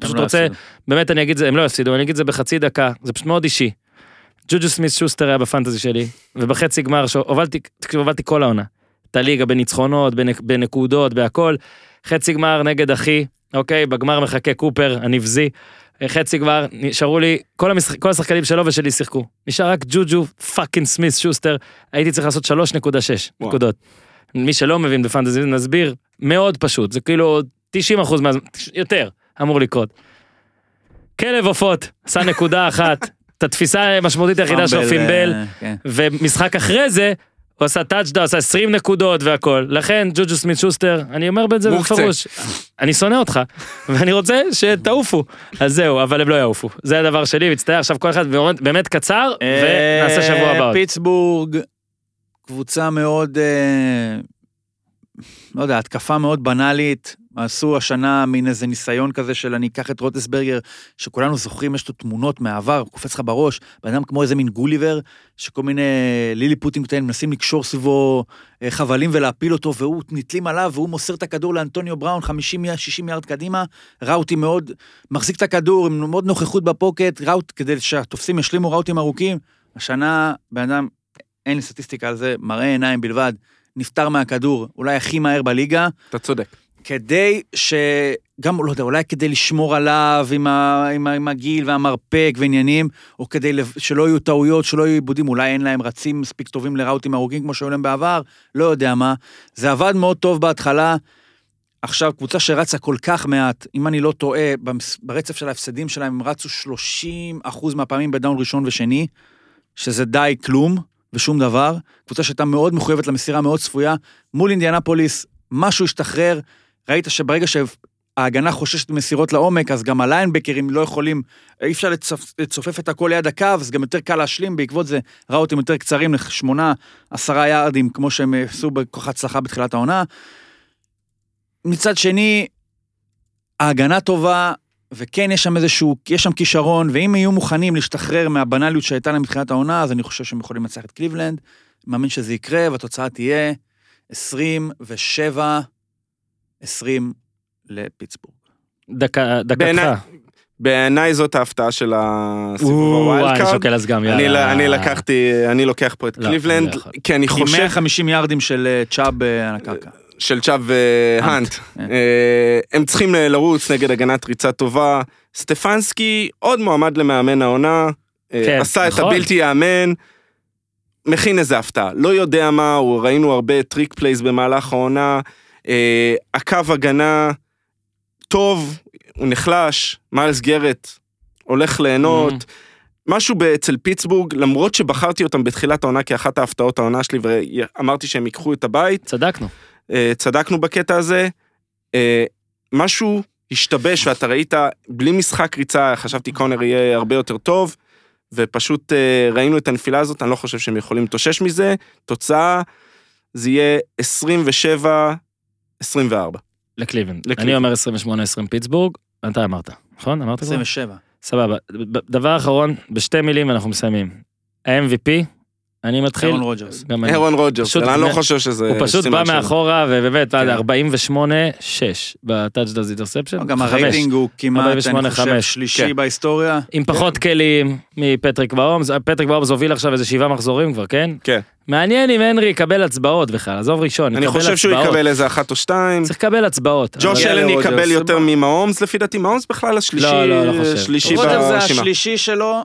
פשוט לא רוצה, יפסידו. באמת אני אגיד את זה, הם לא יפסידו, אני אגיד את זה בחצי דקה, זה פשוט מאוד אישי. ג'וג'ו סמית שוסטר היה ב fantasy שלי, ובחצי גמר, שהובלתי, תקשיב, הובלתי כל העונה. את הליגה בניצחונות, בנק- בנקודות, בהכל. חצי גמר נגד אחי, אוקיי, בגמר מחכה קופר הנבזי. חצי גמר, נשארו לי, כל, המשחק, כל השחקנים שלו ושלי שיחקו. נשאר רק ג'וג'ו fucking סמית שוסטר, הייתי צריך לעשות 3.6 וואו. נקודות. מי שלא מבין ב fantasy, נסביר, מאוד פשוט, זה כאילו 90 אחוז מהזמן, יותר, אמור לקרות. כלב עופות, עשה נקודה אחת, את התפיסה המשמעותית היחידה fumble, fumble, אה, כן. ומשחק אחרי זה, הוא עשה touchdown, עשה 20 נקודות והכל. לכן, ג'וג'ו סמית שוסטר, אני אומר את זה מוקצה. בפירוש, אני שונא אותך, ואני רוצה שתעופו. אז זהו, אבל הם לא יעופו. זה הדבר שלי, מצטער עכשיו כל אחד באמת- קצר, ונעשה שבוע הבא. אה. פיטסבורג, קבוצה מאוד, אה, לא יודע, התקפה מאוד בנאלית. עשו השנה מין איזה ניסיון כזה של אני אקח את רוטסברגר, שכולנו זוכרים, יש לו תמונות מהעבר, קופץ לך בראש, בן אדם כמו איזה מין גוליבר, שכל מיני ליליפוטים קטנים מנסים לקשור סביבו אה, חבלים ולהפיל אותו, והוא נתלים עליו, והוא מוסר את הכדור לאנטוניו בראון 50-60 יארד קדימה, ראוטי מאוד, מחזיק את הכדור עם מאוד נוכחות בפוקט, ראוט, כדי שהתופסים ישלימו ראוטים ארוכים. השנה, בן אדם, אין לי סטטיסטיקה על זה, מראה עיניים בלבד, נפטר מהכדור, אולי הכי מהר בליגה, אתה צודק. כדי ש... גם, לא יודע, אולי כדי לשמור עליו עם, ה... עם, ה... עם הגיל והמרפק ועניינים, או כדי לב- שלא יהיו טעויות, שלא יהיו עיבודים, אולי אין להם רצים מספיק טובים לראוטים ארוכים כמו שהיו להם בעבר, לא יודע מה. זה עבד מאוד טוב בהתחלה. עכשיו, קבוצה שרצה כל כך מעט, אם אני לא טועה, ברצף של ההפסדים שלהם, הם רצו 30 אחוז מהפעמים בדאון ראשון ושני, שזה די כלום ושום דבר. קבוצה שהייתה מאוד מחויבת למסירה, מאוד צפויה. מול אינדיאנפוליס, משהו השתחרר. ראית שברגע שההגנה חוששת ממסירות לעומק, אז גם הליינבקרים לא יכולים, אי אפשר לצופ, לצופף את הכל ליד הקו, אז גם יותר קל להשלים, בעקבות זה ראוטים יותר קצרים לשמונה, עשרה יארדים, כמו שהם עשו בכוח הצלחה בתחילת העונה. מצד שני, ההגנה טובה, וכן יש שם איזשהו, יש שם כישרון, ואם יהיו מוכנים להשתחרר מהבנאליות שהייתה להם בתחילת העונה, אז אני חושב שהם יכולים לנצח את קליבלנד. מאמין שזה יקרה, והתוצאה תהיה 27, 20 לפיטסבורג. דקה, דקתך. בעיניי זאת ההפתעה של הסיבוב ה wild אני card. שוקל אז גם, אני, יאללה. אני לקחתי, אני לוקח פה את לא, קליבלנד, אני לא. כי אני עם חושב 150 יארדים של אה, צ'אב אה, על הקרקע. של צ'אב והאנט. אה, הם צריכים לרוץ נגד הגנת ריצה טובה. סטפנסקי עוד מועמד למאמן העונה. כן, עשה את נכון. הבלתי יאמן. מכין איזה הפתעה. לא יודע מה, ראינו הרבה trick plays במהלך העונה. אה, הקו הגנה טוב, הוא נחלש, מיילס גרט הולך ליהנות. Mm. משהו אצל פיטסבורג, למרות שבחרתי אותם בתחילת העונה כאחת ההפתעות העונה שלי ואמרתי שהם ייקחו את הבית. צדקנו. אה, צדקנו בקטע הזה. אה, משהו השתבש ואתה ראית, בלי משחק ריצה, חשבתי קונר יהיה הרבה יותר טוב. ופשוט אה, ראינו את הנפילה הזאת, אני לא חושב שהם יכולים להתאושש מזה. תוצאה, זה יהיה 27 24. לקליבן. לקליבן. אני אומר 28-20 פיטסבורג, אתה אמרת, נכון? אמרת כבר? 27. סבבה. דבר אחרון, בשתי מילים אנחנו מסיימים. ה-MVP אני מתחיל. אהרון רוג'רס. גם אני. אהרון רוג'רס, אני לא חושב שזה... הוא פשוט בא. מאחורה, ובאמת, עד כן. 48-6 ב touchdowns interception. גם הרייטינג הוא כמעט, אני 48, חושב. שלישי כן. בהיסטוריה. עם פחות כלים מפטריק מהומס, פטריק מהומס הוביל עכשיו איזה שבעה מחזורים כבר, כן? כן. מעניין אם הנרי יקבל הצבעות בכלל, עזוב ראשון, אני חושב שהוא. יקבל איזה אחת או שתיים. צריך לקבל הצבעות. ג'וש אלן. יקבל יותר ממהומס לפי דעתי, מהומס בכלל השלישי, לא, לא, לא חושב. שלישי רוג'רס זה. השלישי שלו,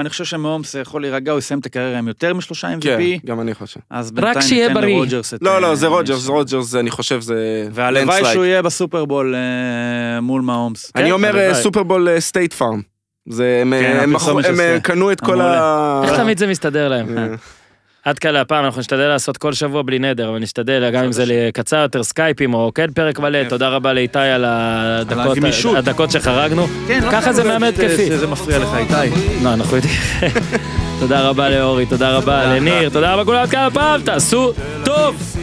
אני חושב שמהומס יכול להירגע, הוא יסיים את הקריירה עם יותר משלושה כן, MVP, גם אני חושב. אז רק בינתיים שיהיה ניתן בריא. לרוג'רס את... לא, לא, אה, זה רוג'רס, רוג'רס, אני חושב זה... והלוואי. שהוא יהיה בסופרבול אה, מול מהומס. אני כן, אומר. אה, סופרבול סטייט פארם. זה, הם, כן, הם, הם. אה, קנו את כל ה... איך תמיד זה מסתדר להם? עד כאן להפעם, אנחנו נשתדל לעשות כל שבוע בלי נדר, אבל נשתדל, גם אם זה קצר יותר סקייפים או כן פרק מלא, תודה רבה לאיתי על הדקות- שחרגנו. כן, לא ככה זה מאמן התקפי. שזה מפריע לך, איתי. לא, אנחנו יודעים. תודה רבה לאורי, תודה רבה לניר, תודה רבה לכולם, עד כאן הפעם, תעשו טוב!